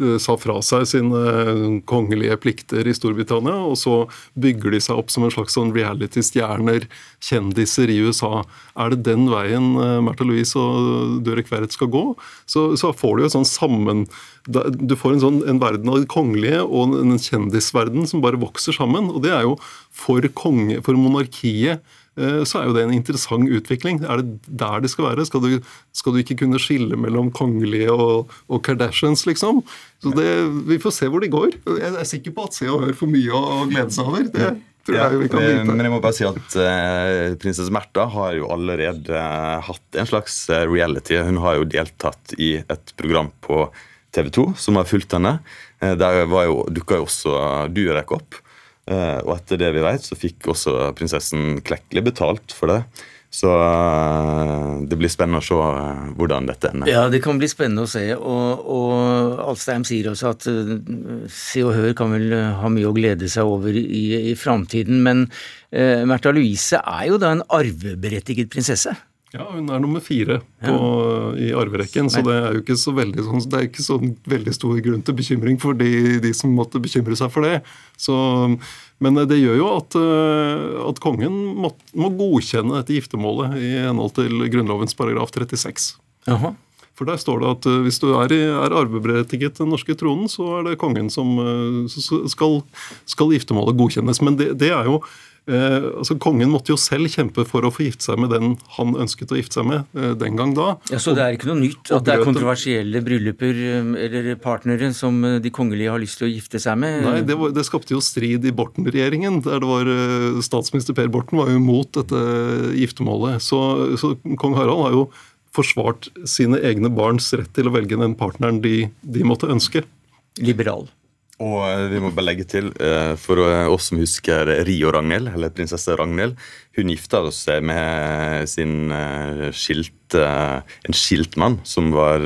eh, sa fra seg sine eh, kongelige plikter i Storbritannia, og så bygger de seg opp som en slags sånn reality-stjerner, kjendiser i USA. Er det den veien Märtha Louise og Durek Verrett skal gå, så, så, får du jo sånn sammen Du får en, sånn, en verden av kongelige og en kjendisverden som bare vokser sammen. Og det er jo for, konge, for monarkiet Eh, så er jo det en interessant utvikling. Er det der det skal være? Skal du, skal du ikke kunne skille mellom kongelige og, og Kardashians, liksom? Så det, Vi får se hvor de går. Jeg er sikker på at Se og Hør får mye å glede seg over. Det vite. Men jeg må bare si at uh, prinsesse Märtha har jo allerede uh, hatt en slags reality. Hun har jo deltatt i et program på TV 2 som har fulgt henne. Uh, der dukka jo også Durek opp. Eh, og etter det vi vet, så fikk også prinsessen Klekkelig betalt for det. Så eh, det blir spennende å se eh, hvordan dette ender. Ja, det kan bli spennende å se. Og, og Alstheim sier også at Se og Hør kan vel ha mye å glede seg over i, i framtiden. Men eh, Märtha Louise er jo da en arveberettiget prinsesse? Ja, hun er nummer fire på, ja. i arverekken, så det er jo ikke så veldig, sånn, det er ikke så veldig stor grunn til bekymring for de, de som måtte bekymre seg for det. Så, men det gjør jo at, eh, at kongen må, må, godkjenne dette giftermålet i henhold til Grunnlovens paragraf 36. Aha. For der står det at eh, hvis du er, er arveberettiget den norske tronen, så er det kongen som eh, skal, skal giftermålet godkjennes. Men det, det er jo Eh, altså Kongen måtte jo selv kjempe for å få gifte seg med den han ønsket å gifte seg med eh, den gang da. Ja, Så det er ikke noe nytt at det er kontroversielle brylluper eh, eller partnere som eh, de kongelige har lyst til å gifte seg med? Nei, det, var, det skapte jo strid i Borten-regjeringen. der det var Statsminister Per Borten var jo imot dette giftermålet. Så, så kong Harald har jo forsvart sine egne barns rett til å velge den partneren de, de måtte ønske. Liberal. Og eh, vi må bare legge til, eh, for oss som husker Rio Ragnhild, eller prinsesse Ragnhild Hun gifta seg med sin eh, skilt, en skiltmann som var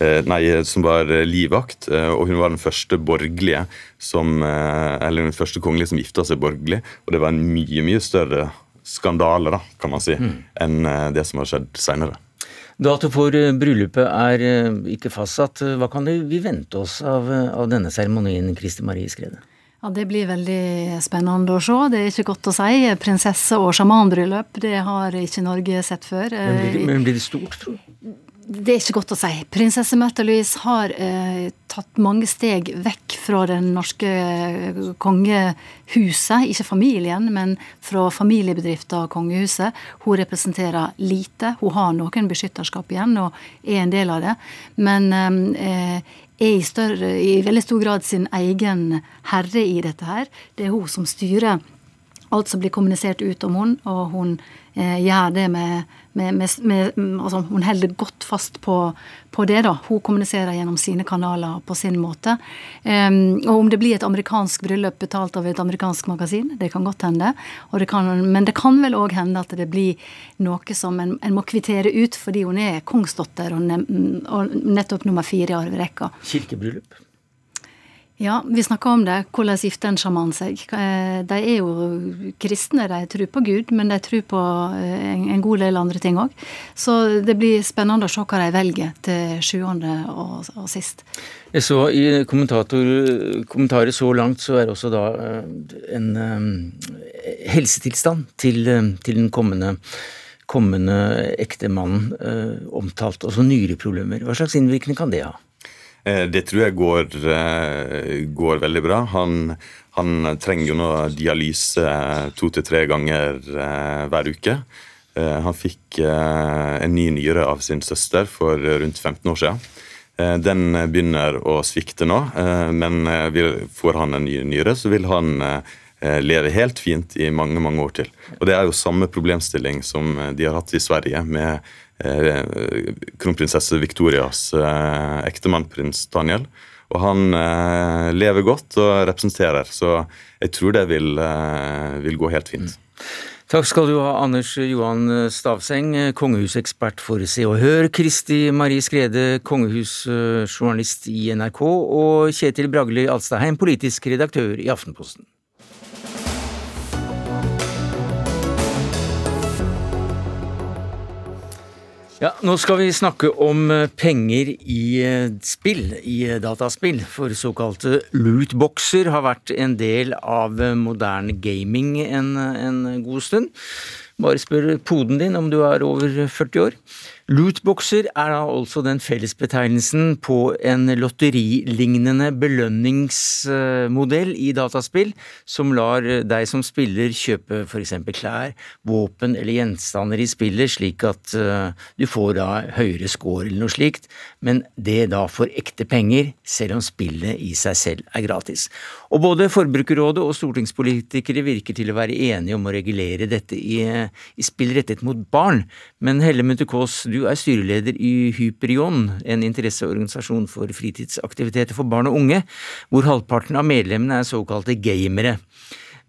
Nei, som var livvakt, og hun var den første borgerlige som Eller den første kongelige som gifta seg borgerlig, og det var en mye, mye større skandale, da, kan man si, mm. enn det som har skjedd seinere. Dato for eh, bryllupet er eh, ikke fastsatt. Hva kan vi vente oss av, eh, av denne seremonien, Kristi Marie Skrede? Ja, Det blir veldig spennende å se. Det er ikke godt å si. Prinsesse- og sjamanbryllup, det har ikke Norge sett før. Men blir det, men blir det stort, tror du? Det er ikke godt å si. Prinsesse Märtha Louise har eh, tatt mange steg vekk fra den norske eh, kongehuset. Ikke familien, men fra familiebedrifter og kongehuset. Hun representerer lite. Hun har noen beskytterskap igjen og er en del av det. Men eh, er i, større, i veldig stor grad sin egen herre i dette her. Det er hun som styrer alt som blir kommunisert ut om hun, og hun eh, gjør det med, med, med, altså Hun holder godt fast på, på, det. da. Hun kommuniserer gjennom sine kanaler på sin måte. Um, og Om det blir et amerikansk bryllup betalt av et amerikansk magasin, det kan godt hende. Det kan, men det kan vel òg hende at det blir noe som en, en, må kvittere ut, fordi hun er kongsdatter og, ne, og nettopp nummer fire i arverekka. Kirkebryllup? Ja, vi snakka om det. Hvordan gifter en sjaman seg? Eh, de er jo kristne, de tror på Gud, men de tror på eh, en god del andre ting òg. Så det blir spennende å se hva de velger til sjuende og, og sist. Jeg så I kommentarer så langt så er også da eh, en helsetilstand til, til den kommende kommende ektemannen omtalt, også nyreproblemer. Hva slags innvirkning kan det ha? Eh, det tror jeg går, eh, går veldig bra. Han, han, trenger jo nå dialyse to til tre ganger eh, hver uke. Han fikk en ny nyre av sin søster for rundt 15 år siden. Den begynner å svikte nå, men får han en ny nyre, så vil han leve helt fint i mange mange år til. Og Det er jo samme problemstilling som de har hatt i Sverige, med Eh, kronprinsesse Victorias eh, ektemann, prins Daniel. Og han eh, lever godt og representerer, så jeg tror det vil, vil gå helt fint. Mm. Takk skal du ha, Anders Johan Stavseng, kongehusekspert for Se og Hør, Kristi Marie Skrede, kongehusjournalist i NRK, og Kjetil Bragli Alstaheim, politisk redaktør i Aftenposten. Ja, Nå skal vi snakke om eh, penger i eh, spill, i eh, dataspill. For såkalte lootboxer har vært en del av moderne gaming en, en god stund. Bare spør poden din om du er over 40 år. Lootboxer er da altså den fellesbetegnelsen på en lotterilignende belønningsmodell i dataspill, som lar deg som spiller kjøpe f.eks. klær, våpen eller gjenstander i spillet, slik at eh, du får da høyere score eller noe slikt, men det da for ekte penger, selv om spillet i seg selv er gratis. Og både Forbrukerrådet og stortingspolitikere virker til å være enige om å regulere dette i, i spill rettet mot barn, men Helle Munthe Kaas, du er styreleder i Hyperion, en interesseorganisasjon for fritidsaktiviteter for barn og unge, hvor halvparten av medlemmene er såkalte gamere.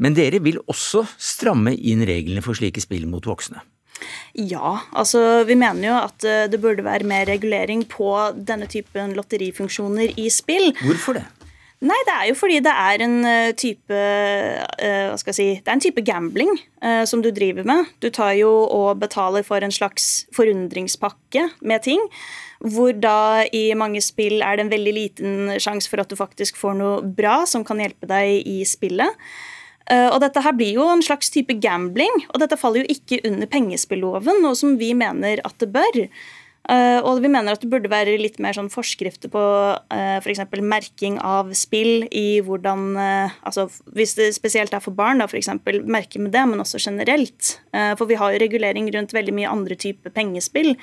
Men dere vil også stramme inn reglene for slike spill mot voksne? Ja, altså vi mener jo at eh, det burde være mer regulering på denne typen lotterifunksjoner i spill. Hvorfor det? Nei, det er jo fordi det er en eh, type uh, Hva skal jeg si Det er en type gambling som du driver med. Du tar jo og betaler for en slags forundringspakke med ting. Hvor da i mange spill er det en veldig liten sjanse for at du faktisk får noe bra som kan hjelpe deg i spillet. Uh, og dette her blir jo en slags type gambling, og dette faller jo ikke under pengespilloven, noe som vi mener at det bør. Uh, og vi mener at det burde være litt mer sånn forskrifter på uh, eh, f.eks. merking av spill i hvordan uh, altså Hvis det spesielt er for barn, da f.eks. merke med det, men også generelt. For vi har jo regulering rundt veldig mye andre typer pengespill.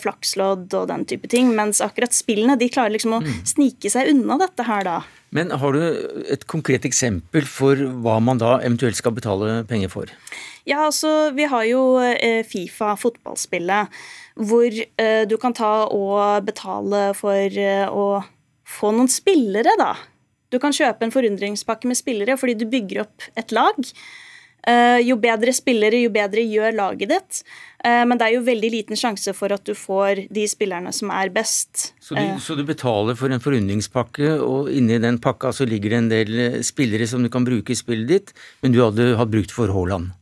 flakslodd og den type ting. Mens akkurat spillene de klarer liksom å mm. snike seg unna dette her, da. Men har du et konkret eksempel for hva man da eventuelt skal betale penger for? Ja, altså vi har jo Fifa, fotballspillet hvor uh, du kan ta og betale for uh, å få noen spillere, da. Du kan kjøpe en forundringspakke med spillere fordi du bygger opp et lag. Uh, jo bedre spillere, jo bedre gjør laget ditt. men det er jo veldig liten sjanse for at du får de spillerne som er best. Så du, så du betaler for en forundringspakke, og inni den pakka så ligger det en del spillere som du kan bruke i spillet ditt, men du hadde hatt brukt for Haaland?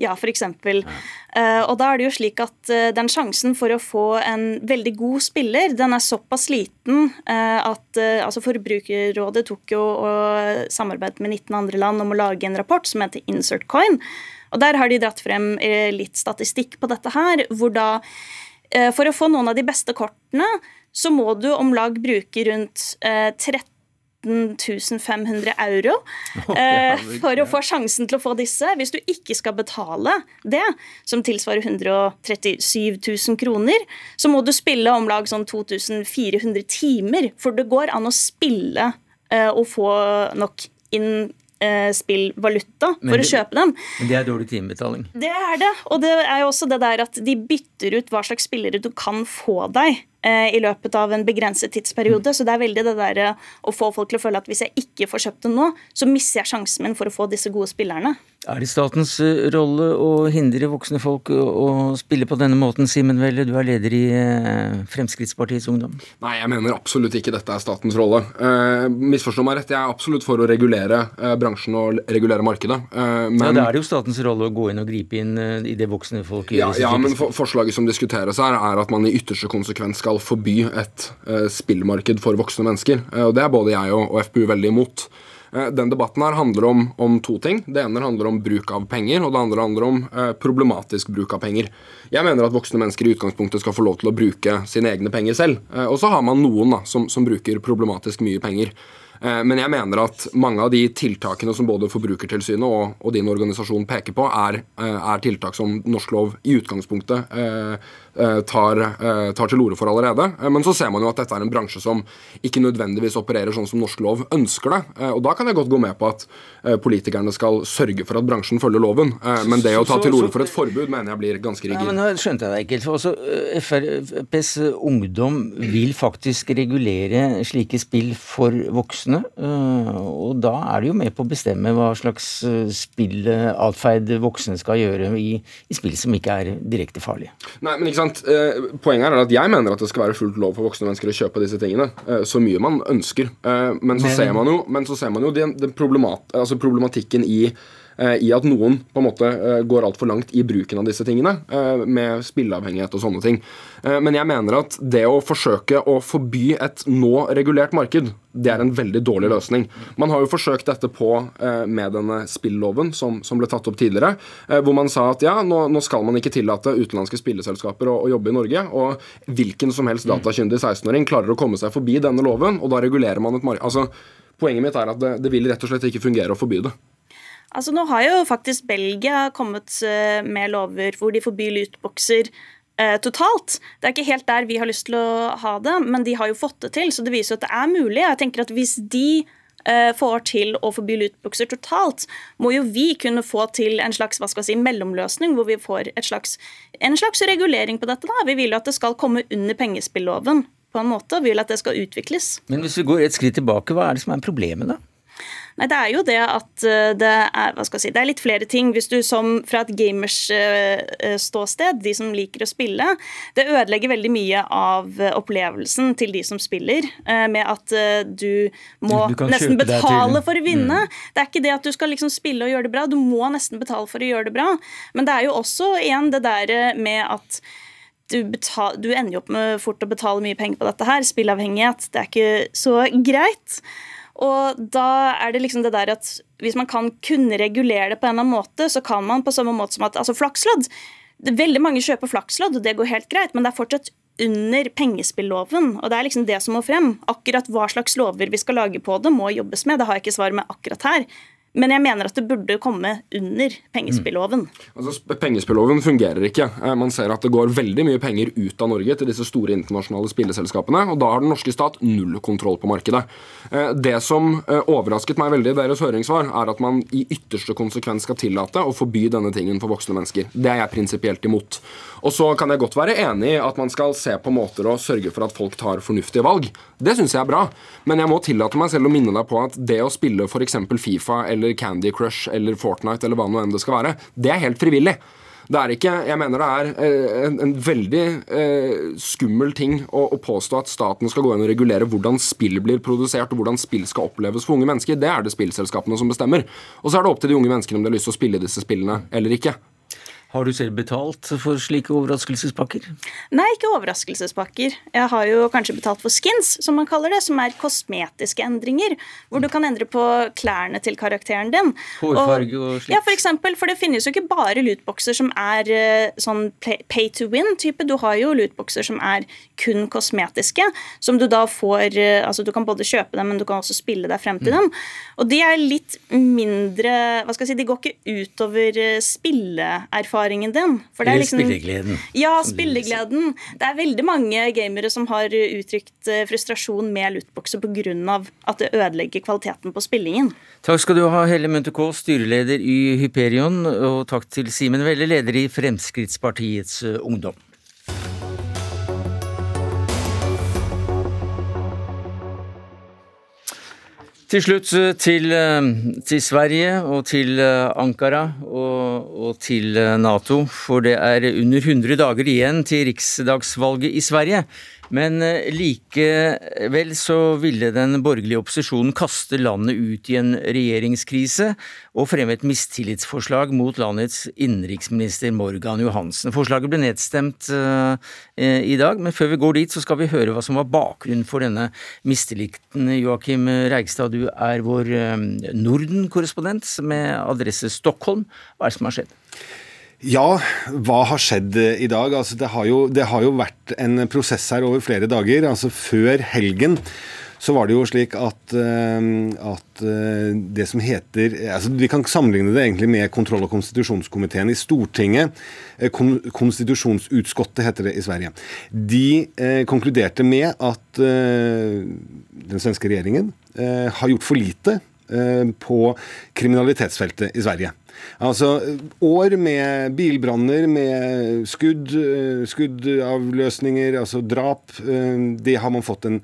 Ja, f.eks. Uh, og da er det jo slik at uh, den sjansen for å få en veldig god spiller, den er såpass liten uh, at altså Forbrukerrådet tok jo og samarbeidet med 19 andre land om å lage en rapport som heter Insert Coin. Og der har de dratt frem litt statistikk på dette her, hvor da For å få noen av de beste kortene, så må du om lag bruke rundt 13 500 euro eh, <laughs> for å få sjansen til å få disse. Hvis du ikke skal betale det, som tilsvarer 137 000 kroner, så må du spille om lag sånn 2400 timer. For det går an å spille eh, og få nok inn eh, spillvaluta for det, å kjøpe dem. Men det er dårlig timebetaling? Det er det. Og det er jo også det der at de bytter ut hva slags spillere du kan få deg i løpet av en begrenset tidsperiode. Så det er veldig det der eh, å få folk til å føle at hvis jeg ikke får kjøpt det nå, så mister jeg sjansen min for å få disse gode spillerne. Er det statens eh, rolle å hindre voksne folk å spille på denne måten, Simen Velle? Du er leder i Fremskrittspartiets Ungdom. Nei, jeg mener absolutt ikke dette er statens rolle. Eh, misforstå meg rett, jeg er absolutt for å regulere eh, bransjen og regulere markedet. Eh, men, ja, Da er det jo statens rolle å gå inn og gripe inn i det voksne folk gjør. Ja, ja men for, forslaget som diskuteres her, er at man i ytterste konsekvens skal skal forby et uh, spillmarked for voksne mennesker. Uh, og Det er både jeg og, og FPU veldig imot. Uh, den debatten her handler om, om, to ting. Det ene handler om bruk av penger, og det andre handler om problematisk bruk av penger. Jeg mener at voksne mennesker i utgangspunktet skal få lov til å bruke sine egne penger selv. og så har man noen da, som, som bruker problematisk mye penger. Eh, men jeg mener at mange av de tiltakene som både Forbrukertilsynet og, og din organisasjon peker på, er, eh, er, tiltak som norsk lov i utgangspunktet eh, tar, tar til orde for allerede. Men så ser man jo at dette er en bransje som ikke nødvendigvis opererer sånn som norsk lov ønsker det. Og da kan jeg godt gå med på at politikerne skal sørge for at bransjen følger loven. Men det å ta til orde for et forbud mener jeg blir ganske rigid. Ja, men nå skjønte jeg deg ikke. For også FrPs ungdom vil faktisk regulere slike spill for voksne. Eh, og da er de jo med på å bestemme hva slags eh, spillatferd voksne skal gjøre i, i, spill som ikke er direkte farlige. Nei, men ikke sant. Eh, poenget er at jeg mener at det skal være fullt lov for voksne mennesker å kjøpe disse tingene. Så mye man ønsker. Men så ser man jo, så ser man jo den, den problemat, altså problematikken i Eh, i at noen på en måte eh, går altfor langt i bruken av disse tingene, eh, med spilleavhengighet og sånne ting. Men jeg mener at det å forsøke å forby et nå regulert marked, det er en veldig dårlig løsning. Man har jo forsøkt dette på med denne spilloven som, som ble tatt opp tidligere, hvor man sa at ja, nå, nå skal man ikke tillate utenlandske spilleselskaper å, å, jobbe i Norge. Og hvilken som helst datakyndig 16-åring klarer å komme seg forbi denne loven, og da regulerer man et marked. Altså, poenget mitt er at det, det vil rett og slett ikke fungere å forby det. Altså Nå har jo faktisk Belgia kommet eh, med lover hvor de forbyr lootboxer eh, totalt. Det er ikke helt der vi har lyst til å ha det, men de har jo fått det til. Så det viser at det er mulig. Jeg tenker at Hvis de eh, får til å forby lootboxer totalt, må jo vi kunne få til en slags hva skal si, mellomløsning, hvor vi får slags, en slags regulering på dette. da. Vi vil jo at det skal komme under pengespilloven på en måte. Vi vil at det skal utvikles. Men hvis vi går et skritt tilbake, hva er det som er problemet, da? Nei, Det er jo det at eh, det er, hva skal jeg si, det er litt flere ting. Hvis du som fra et gamers eh, eh, ståsted, de som liker å spille, det ødelegger veldig mye av opplevelsen til de som spiller, med at du må du nesten betale for å vinne. Mm. Det er ikke det at du skal liksom spille og gjøre det bra, du må nesten betale for å gjøre det bra. Men det er jo også igjen det der med at du, betal, du ender jo opp med fort å betale mye penger på dette her. Spillavhengighet, det er ikke så greit. Og da er det liksom det der at hvis man kan kunne regulere det på en eller annen måte, så kan man på samme måte som at altså flakslodd Veldig mange kjøper flakslodd, og det går helt greit, men det er fortsatt under pengespilloven. Og det er liksom det som må frem. Akkurat hva slags lover vi skal lage på det, må jobbes med. Det har jeg ikke svar med akkurat her. Men jeg mener at det burde komme under pengespilloven. Mm. Altså, pengespilloven fungerer ikke. Eh, man ser at det går veldig mye penger ut av Norge til disse store internasjonale spilleselskapene, og da har den norske stat null kontroll på markedet. Eh, det som eh, overrasket meg veldig i deres høringssvar, er at man i ytterste konsekvens skal tillate å forby denne tingen for voksne mennesker. Det er jeg prinsipielt imot. Og så kan jeg godt være enig i at man skal se på måter å sørge for at folk tar fornuftige valg. Det syns jeg er bra. Men jeg må tillate meg selv å minne deg på at det å spille f.eks. Fifa eller Candy Crush eller Fortnite eller hva nå enn det skal være, det er helt frivillig. Det er ikke, jeg mener det er eh, en, en veldig eh, skummel ting å, å, påstå at staten skal gå inn og regulere hvordan spill blir produsert og hvordan spill skal oppleves for unge mennesker. Det er det spillselskapene som bestemmer. Og så er det opp til de unge menneskene om de har lyst til å spille disse spillene eller ikke. Har du selv betalt for slike overraskelsespakker? Nei, ikke overraskelsespakker. Jeg har jo kanskje betalt for skins, som man kaller det, som er kosmetiske endringer. Hvor du kan endre på klærne til karakteren din. Hårfarge og slikt? Ja, for eksempel. For det finnes jo ikke bare lootboxer som er uh, sånn pay to win-type. Du har jo lootboxer som er kun kosmetiske, som du da får uh, Altså du kan både kjøpe dem, men du kan også spille deg frem til mm. dem. Og de er litt mindre Hva skal jeg si, de går ikke utover uh, spilleerfaring erfaringen din. For det er liksom, spillegleden. Ja, spillegleden. Det er veldig mange gamere som har uttrykt eh, frustrasjon med lootboxer pga. at det ødelegger kvaliteten på spillingen. Takk skal du ha, Helle Munthe styreleder i Hyperion, og takk til Simen Velle, leder i Fremskrittspartiets eh, Ungdom. Til slutt eh, til, eh, til, Sverige og til eh, Ankara og, og, til Nato. For det er under 100 dager igjen til riksdagsvalget i Sverige. Men eh, likevel så ville den borgerlige opposisjonen kaste landet ut i en regjeringskrise og fremme et mistillitsforslag mot landets innenriksminister Morgan Johansen. Forslaget ble nedstemt uh, i dag, men før vi går dit så skal vi høre hva som var bakgrunnen for denne mistilliten. Joakim Reigstad, du er vår Norden-korrespondent med adresse Stockholm. Hva er det som har skjedd? Ja, hva har skjedd eh, i dag? Altså, det, har jo, det, har jo, vært en prosess her over flere dager. Altså Før helgen så var det jo slik at, uh, at uh, det som heter altså Vi kan sammenligne det egentlig med kontroll- og konstitusjonskomiteen i Stortinget. Konstitusjonsutskottet heter det i Sverige. De eh, konkluderte med at den svenske regjeringen har gjort for lite på kriminalitetsfeltet i Sverige. Altså år med bilbranner, med skudd, eh, skuddavløsninger, altså drap. Eh, det har man fått en,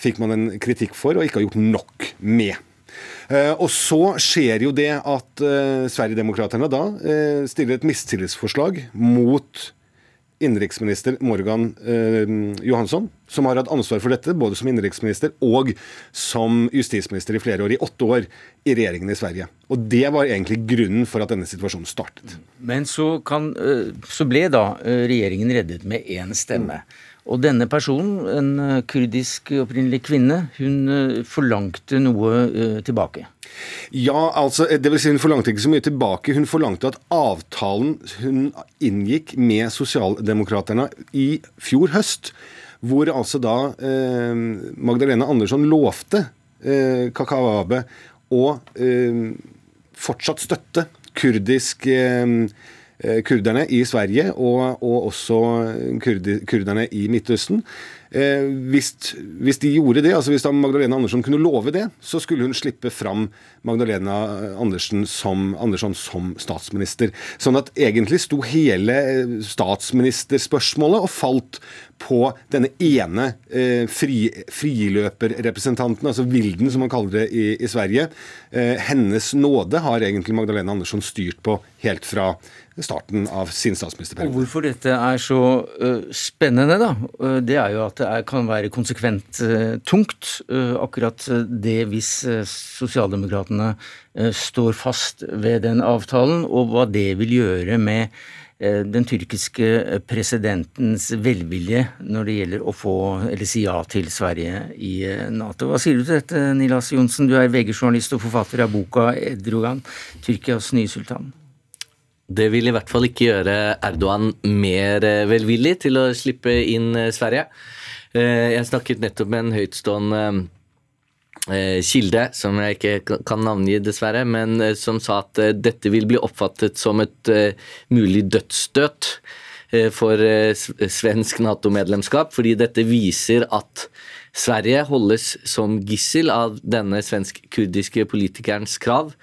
fikk man en kritikk for, og ikke har gjort nok med. Eh, og så skjer jo det at Sverigedemokraterna da stiller et mistillitsforslag mot innenriksminister Morgan eh, Johansson, som har hatt ansvar for dette både som innenriksminister og som justisminister i flere år, i åtte år i regjeringen i Sverige. Og Det var egentlig grunnen for at denne situasjonen startet. Men så, kan, eh, så ble da eh, regjeringen reddet med én stemme. Mm. Og denne personen, en eh, kurdisk opprinnelig kvinne, hun forlangte noe tilbake. Ja, altså, det vil si Hun forlangte ikke så mye tilbake. Hun forlangte at avtalen hun inngikk med Sosialdemokraterne i fjor høst, hvor altså da eh, Magdalena Andersson lovte eh, Kakawabe å eh, fortsatt støtte kurdisk eh, eh, kurderne i Sverige og, og også kurdi, kurderne i Midtøsten. Eh, hvis, hvis, de gjorde det, altså hvis Magdalena Andersson kunne love det, så skulle hun slippe fram Magdalena Andersen som, Andersson som statsminister. Sånn at egentlig sto hele statsministerspørsmålet og falt på denne ene eh, fri, friløperrepresentanten, altså Vilden som man kaller det i, i Sverige. Eh, hennes nåde har egentlig Magdalena Andersson styrt på helt fra starten av sin statsministerperiode. Og Hvorfor dette er så uh, spennende, da, uh, det er jo at det er, kan være konsekvent uh, tungt. akkurat det hvis sosialdemokratene står fast ved den avtalen, og hva det vil gjøre med den tyrkiske presidentens velvilje når det gjelder å få, eller si ja til Sverige i Nato. Hva sier du til dette, Nilas Johnsen? Du er VG-journalist og forfatter av boka 'Edrogan Tyrkias nye sultan'. Det vil i hvert fall ikke gjøre Erdogan mer eh, velvillig til å slippe inn eh, Sverige. Eh, jeg snakket nettopp med en høytstående kilde, som jeg ikke kan navngi dessverre, men som sa at dette vil bli oppfattet som et mulig dødsstøt for svensk Nato-medlemskap, fordi dette viser at Sverige holdes som gissel av denne svensk-kurdiske politikerens krav.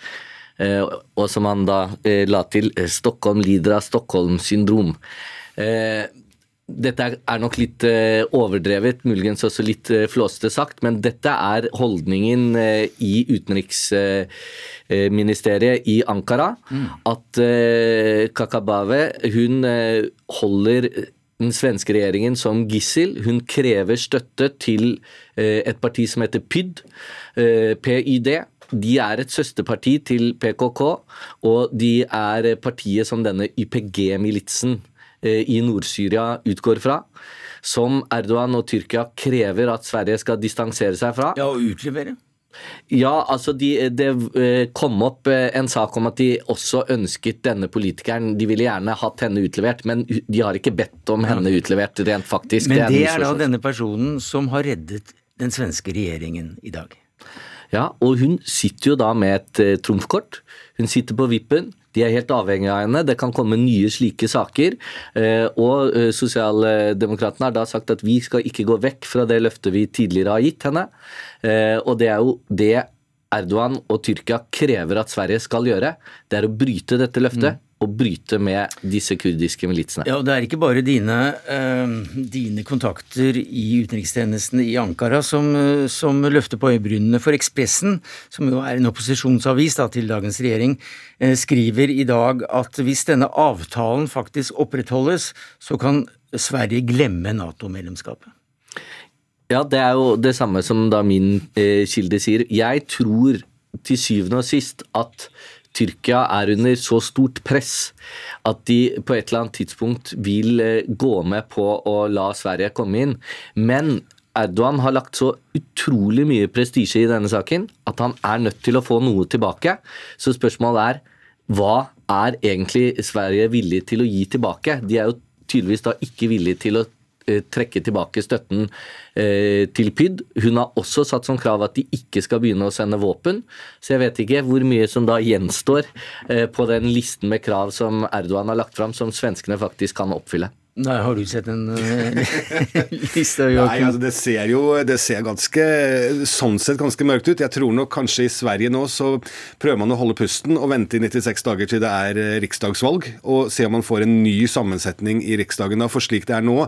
Eh, og som han da eh, la til eh, Stockholm lider av Stockholm-syndrom. Dette er nok litt overdrevet, muligens også litt flåsete sagt, men dette er holdningen i utenriksministeriet i Ankara. Mm. At Kakabave hun holder den svenske regjeringen som gissel. Hun krever støtte til et parti som heter PYD, PYD de er et søsterparti til PKK, og de er partiet som denne YPG-militsen eh, i Nord-Syria utgår fra. Som Erdogan og Tyrkia krever at Sverige skal distansere seg fra. Ja, og utlevere. Ja, altså de, Det eh, kom opp eh, en sak om at de også ønsket denne politikeren De ville gjerne hatt henne utlevert, men de har ikke bedt om henne utlevert rent faktisk. Men det er da denne personen som har reddet den svenske regjeringen i dag. Ja, og hun sitter jo da med et uh, trumfkort. Hun sitter på vippen. De er helt avhengig av henne. Det kan komme nye slike saker. Uh, og uh, Sosialdemokratene har da sagt at vi skal ikke gå vekk fra det løftet vi tidligere har gitt henne. og det er jo det Erdogan og Tyrkia krever at Sverige skal gjøre. Det er å bryte dette løftet. Mm å bryte med disse kurdiske militsene. Ja, og Det er ikke bare dine, uh, dine kontakter i utenrikstjenesten i Ankara som, uh, som løfter på øyebrynene. For Ekspressen, som jo er en opposisjonsavis da, til dagens regjering, uh, skriver i dag at hvis denne avtalen faktisk opprettholdes, så kan Sverige glemme Nato-medlemskapet. Ja, det er jo det samme som da min kilde sier. Jeg tror til syvende og sist at Tyrkia er under så stort press at de på et eller annet tidspunkt vil eh, gå med på å la Sverige komme inn. Men Erdogan har lagt så utrolig mye prestisje i denne saken at han er nødt til å få noe tilbake. Så spørsmålet er hva er egentlig Sverige villig til å gi tilbake? De er jo tydeligvis da ikke villige til å trekke tilbake støtten eh, til PYD. Hun har også satt som krav at de ikke skal begynne å sende våpen. Så jeg vet ikke hvor mye som da gjenstår eh, på den listen med krav som Erdogan har lagt fram, som svenskene faktisk kan oppfylle. Nei, Har du sett en uh, <laughs> liste? Nei, altså det ser jo det ser ganske, sånn sett ganske mørkt ut. Jeg tror nok kanskje i Sverige nå så prøver man å holde pusten og vente i 96 dager til det er eh, riksdagsvalg, og se om man får en ny sammensetning i Riksdagen da. For slik det er nå,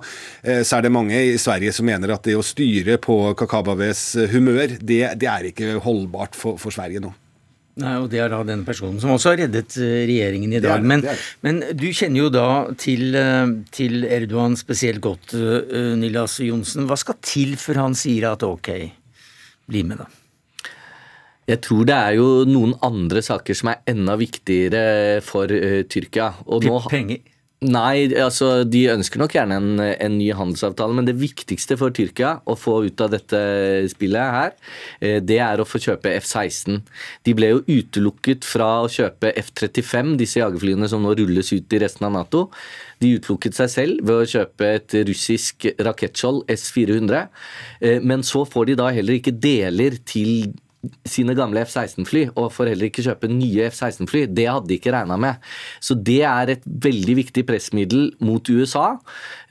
eh, så er det mange i Sverige som mener at det å styre på Kakabaves humør, det, det er ikke holdbart for, for Sverige nå. Nei, og Det er da denne personen som også har reddet eh, regjeringen i dag. Det det, men, det men, du kjenner jo da til, eh, til Erdogan spesielt godt, uh, Nilas Johnsen. Hva skal til før han sier at ok, bli med, da? Jeg tror det er jo noen andre saker som er enda viktigere for uh, Tyrkia. Og nå, Penger? Nei, altså de ønsker nok gjerne en, en, ny handelsavtale, men det viktigste for Tyrkia å få ut av dette spillet her, eh, det er å få kjøpe F-16. De ble jo utelukket fra å kjøpe F-35, disse jagerflyene som nå rulles ut i resten av Nato. De utelukket seg selv ved å kjøpe et russisk rakettskjold, S-400, eh, men så får de da heller ikke deler til sine gamle F-16-fly, og får heller ikke kjøpe nye F-16-fly. Det hadde de ikke regna med. Så det er et veldig viktig pressmiddel mot USA.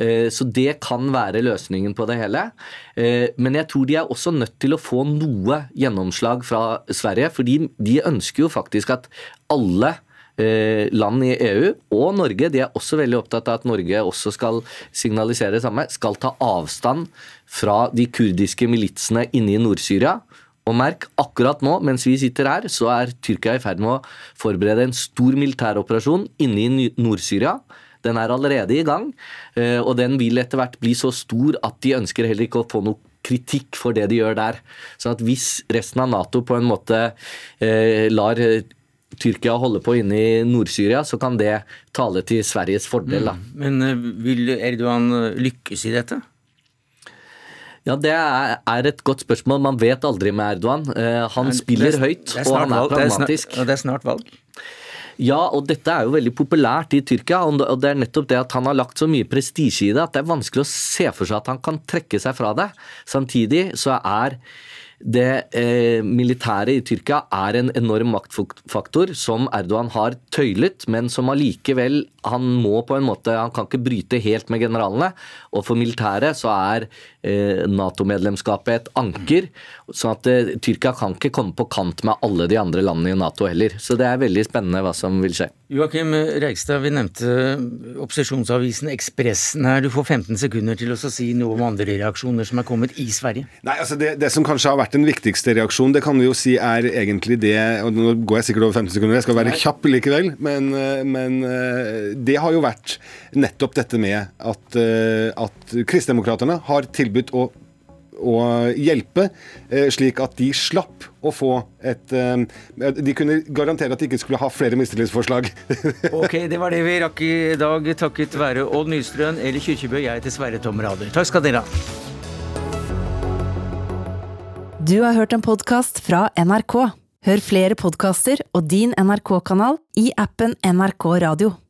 Eh, så det kan være løsningen på det hele. Eh, men jeg tror de er også nødt til å få noe gjennomslag fra Sverige, fordi de ønsker jo faktisk at alle eh, land i EU og Norge de er også veldig opptatt av at Norge også skal signalisere det samme, skal ta avstand fra de kurdiske militsene inne i Nord-Syria og merk, akkurat nå mens vi sitter her, så er Tyrkia i ferd med å forberede en stor militæroperasjon inne i Nord-Syria. Den er allerede i gang, eh, og den vil etter hvert bli så stor at de ønsker heller ikke å få noe kritikk for det de gjør der. Så at hvis resten av Nato på en måte eh, lar eh, Tyrkia holde på inne i Nord-Syria, så kan det tale til Sveriges fordel. Mm. Men vil Erdogan lykkes i dette? Ja, Det er et godt spørsmål. Man vet aldri med Erdogan. Eh, han spiller høyt, og han er pragmatisk. Og det er snart valg. Ja, og dette er jo veldig populært i Tyrkia. Og det er nettopp det at han har lagt så mye prestisje i det at det er vanskelig å se for seg at han kan trekke seg fra det. Samtidig så er det eh, militære i Tyrkia er en enorm maktfaktor som Erdogan har tøylet, men som allikevel han må på en måte, han kan ikke bryte helt med generalene. Og for militæret så er Nato-medlemskapet et anker. sånn at eh, Tyrkia kan ikke komme på kant med alle de andre landene i Nato heller. Så det er veldig spennende hva som vil skje. Joakim Reigstad, vi nevnte opposisjonsavisen Ekspressen her. Du får 15 sekunder til å si noe om andre reaksjoner som er kommet i Sverige. Nei, altså det, det, som kanskje har vært den viktigste reaksjonen, det kan vi jo si er egentlig det og Nå går jeg sikkert over 15 sekunder, jeg skal være kjapp likevel. Men, eh, men eh, det har jo vært nettopp dette med at, eh, at Kristdemokraterna har tilbudt å å hjelpe, eh, slik at de slapp å få et eh, De kunne garantere at de ikke skulle ha flere mistillitsforslag. <laughs> Ok, det var det vi rakk i dag, takket være Odd Nystrøen, Eli Kyrkjebø, jeg heter Sverre Tom Rader. Takk skal dere ha. Du har hørt en podkast fra NRK. Hør flere podkaster og din NRK-kanal i appen NRK Radio.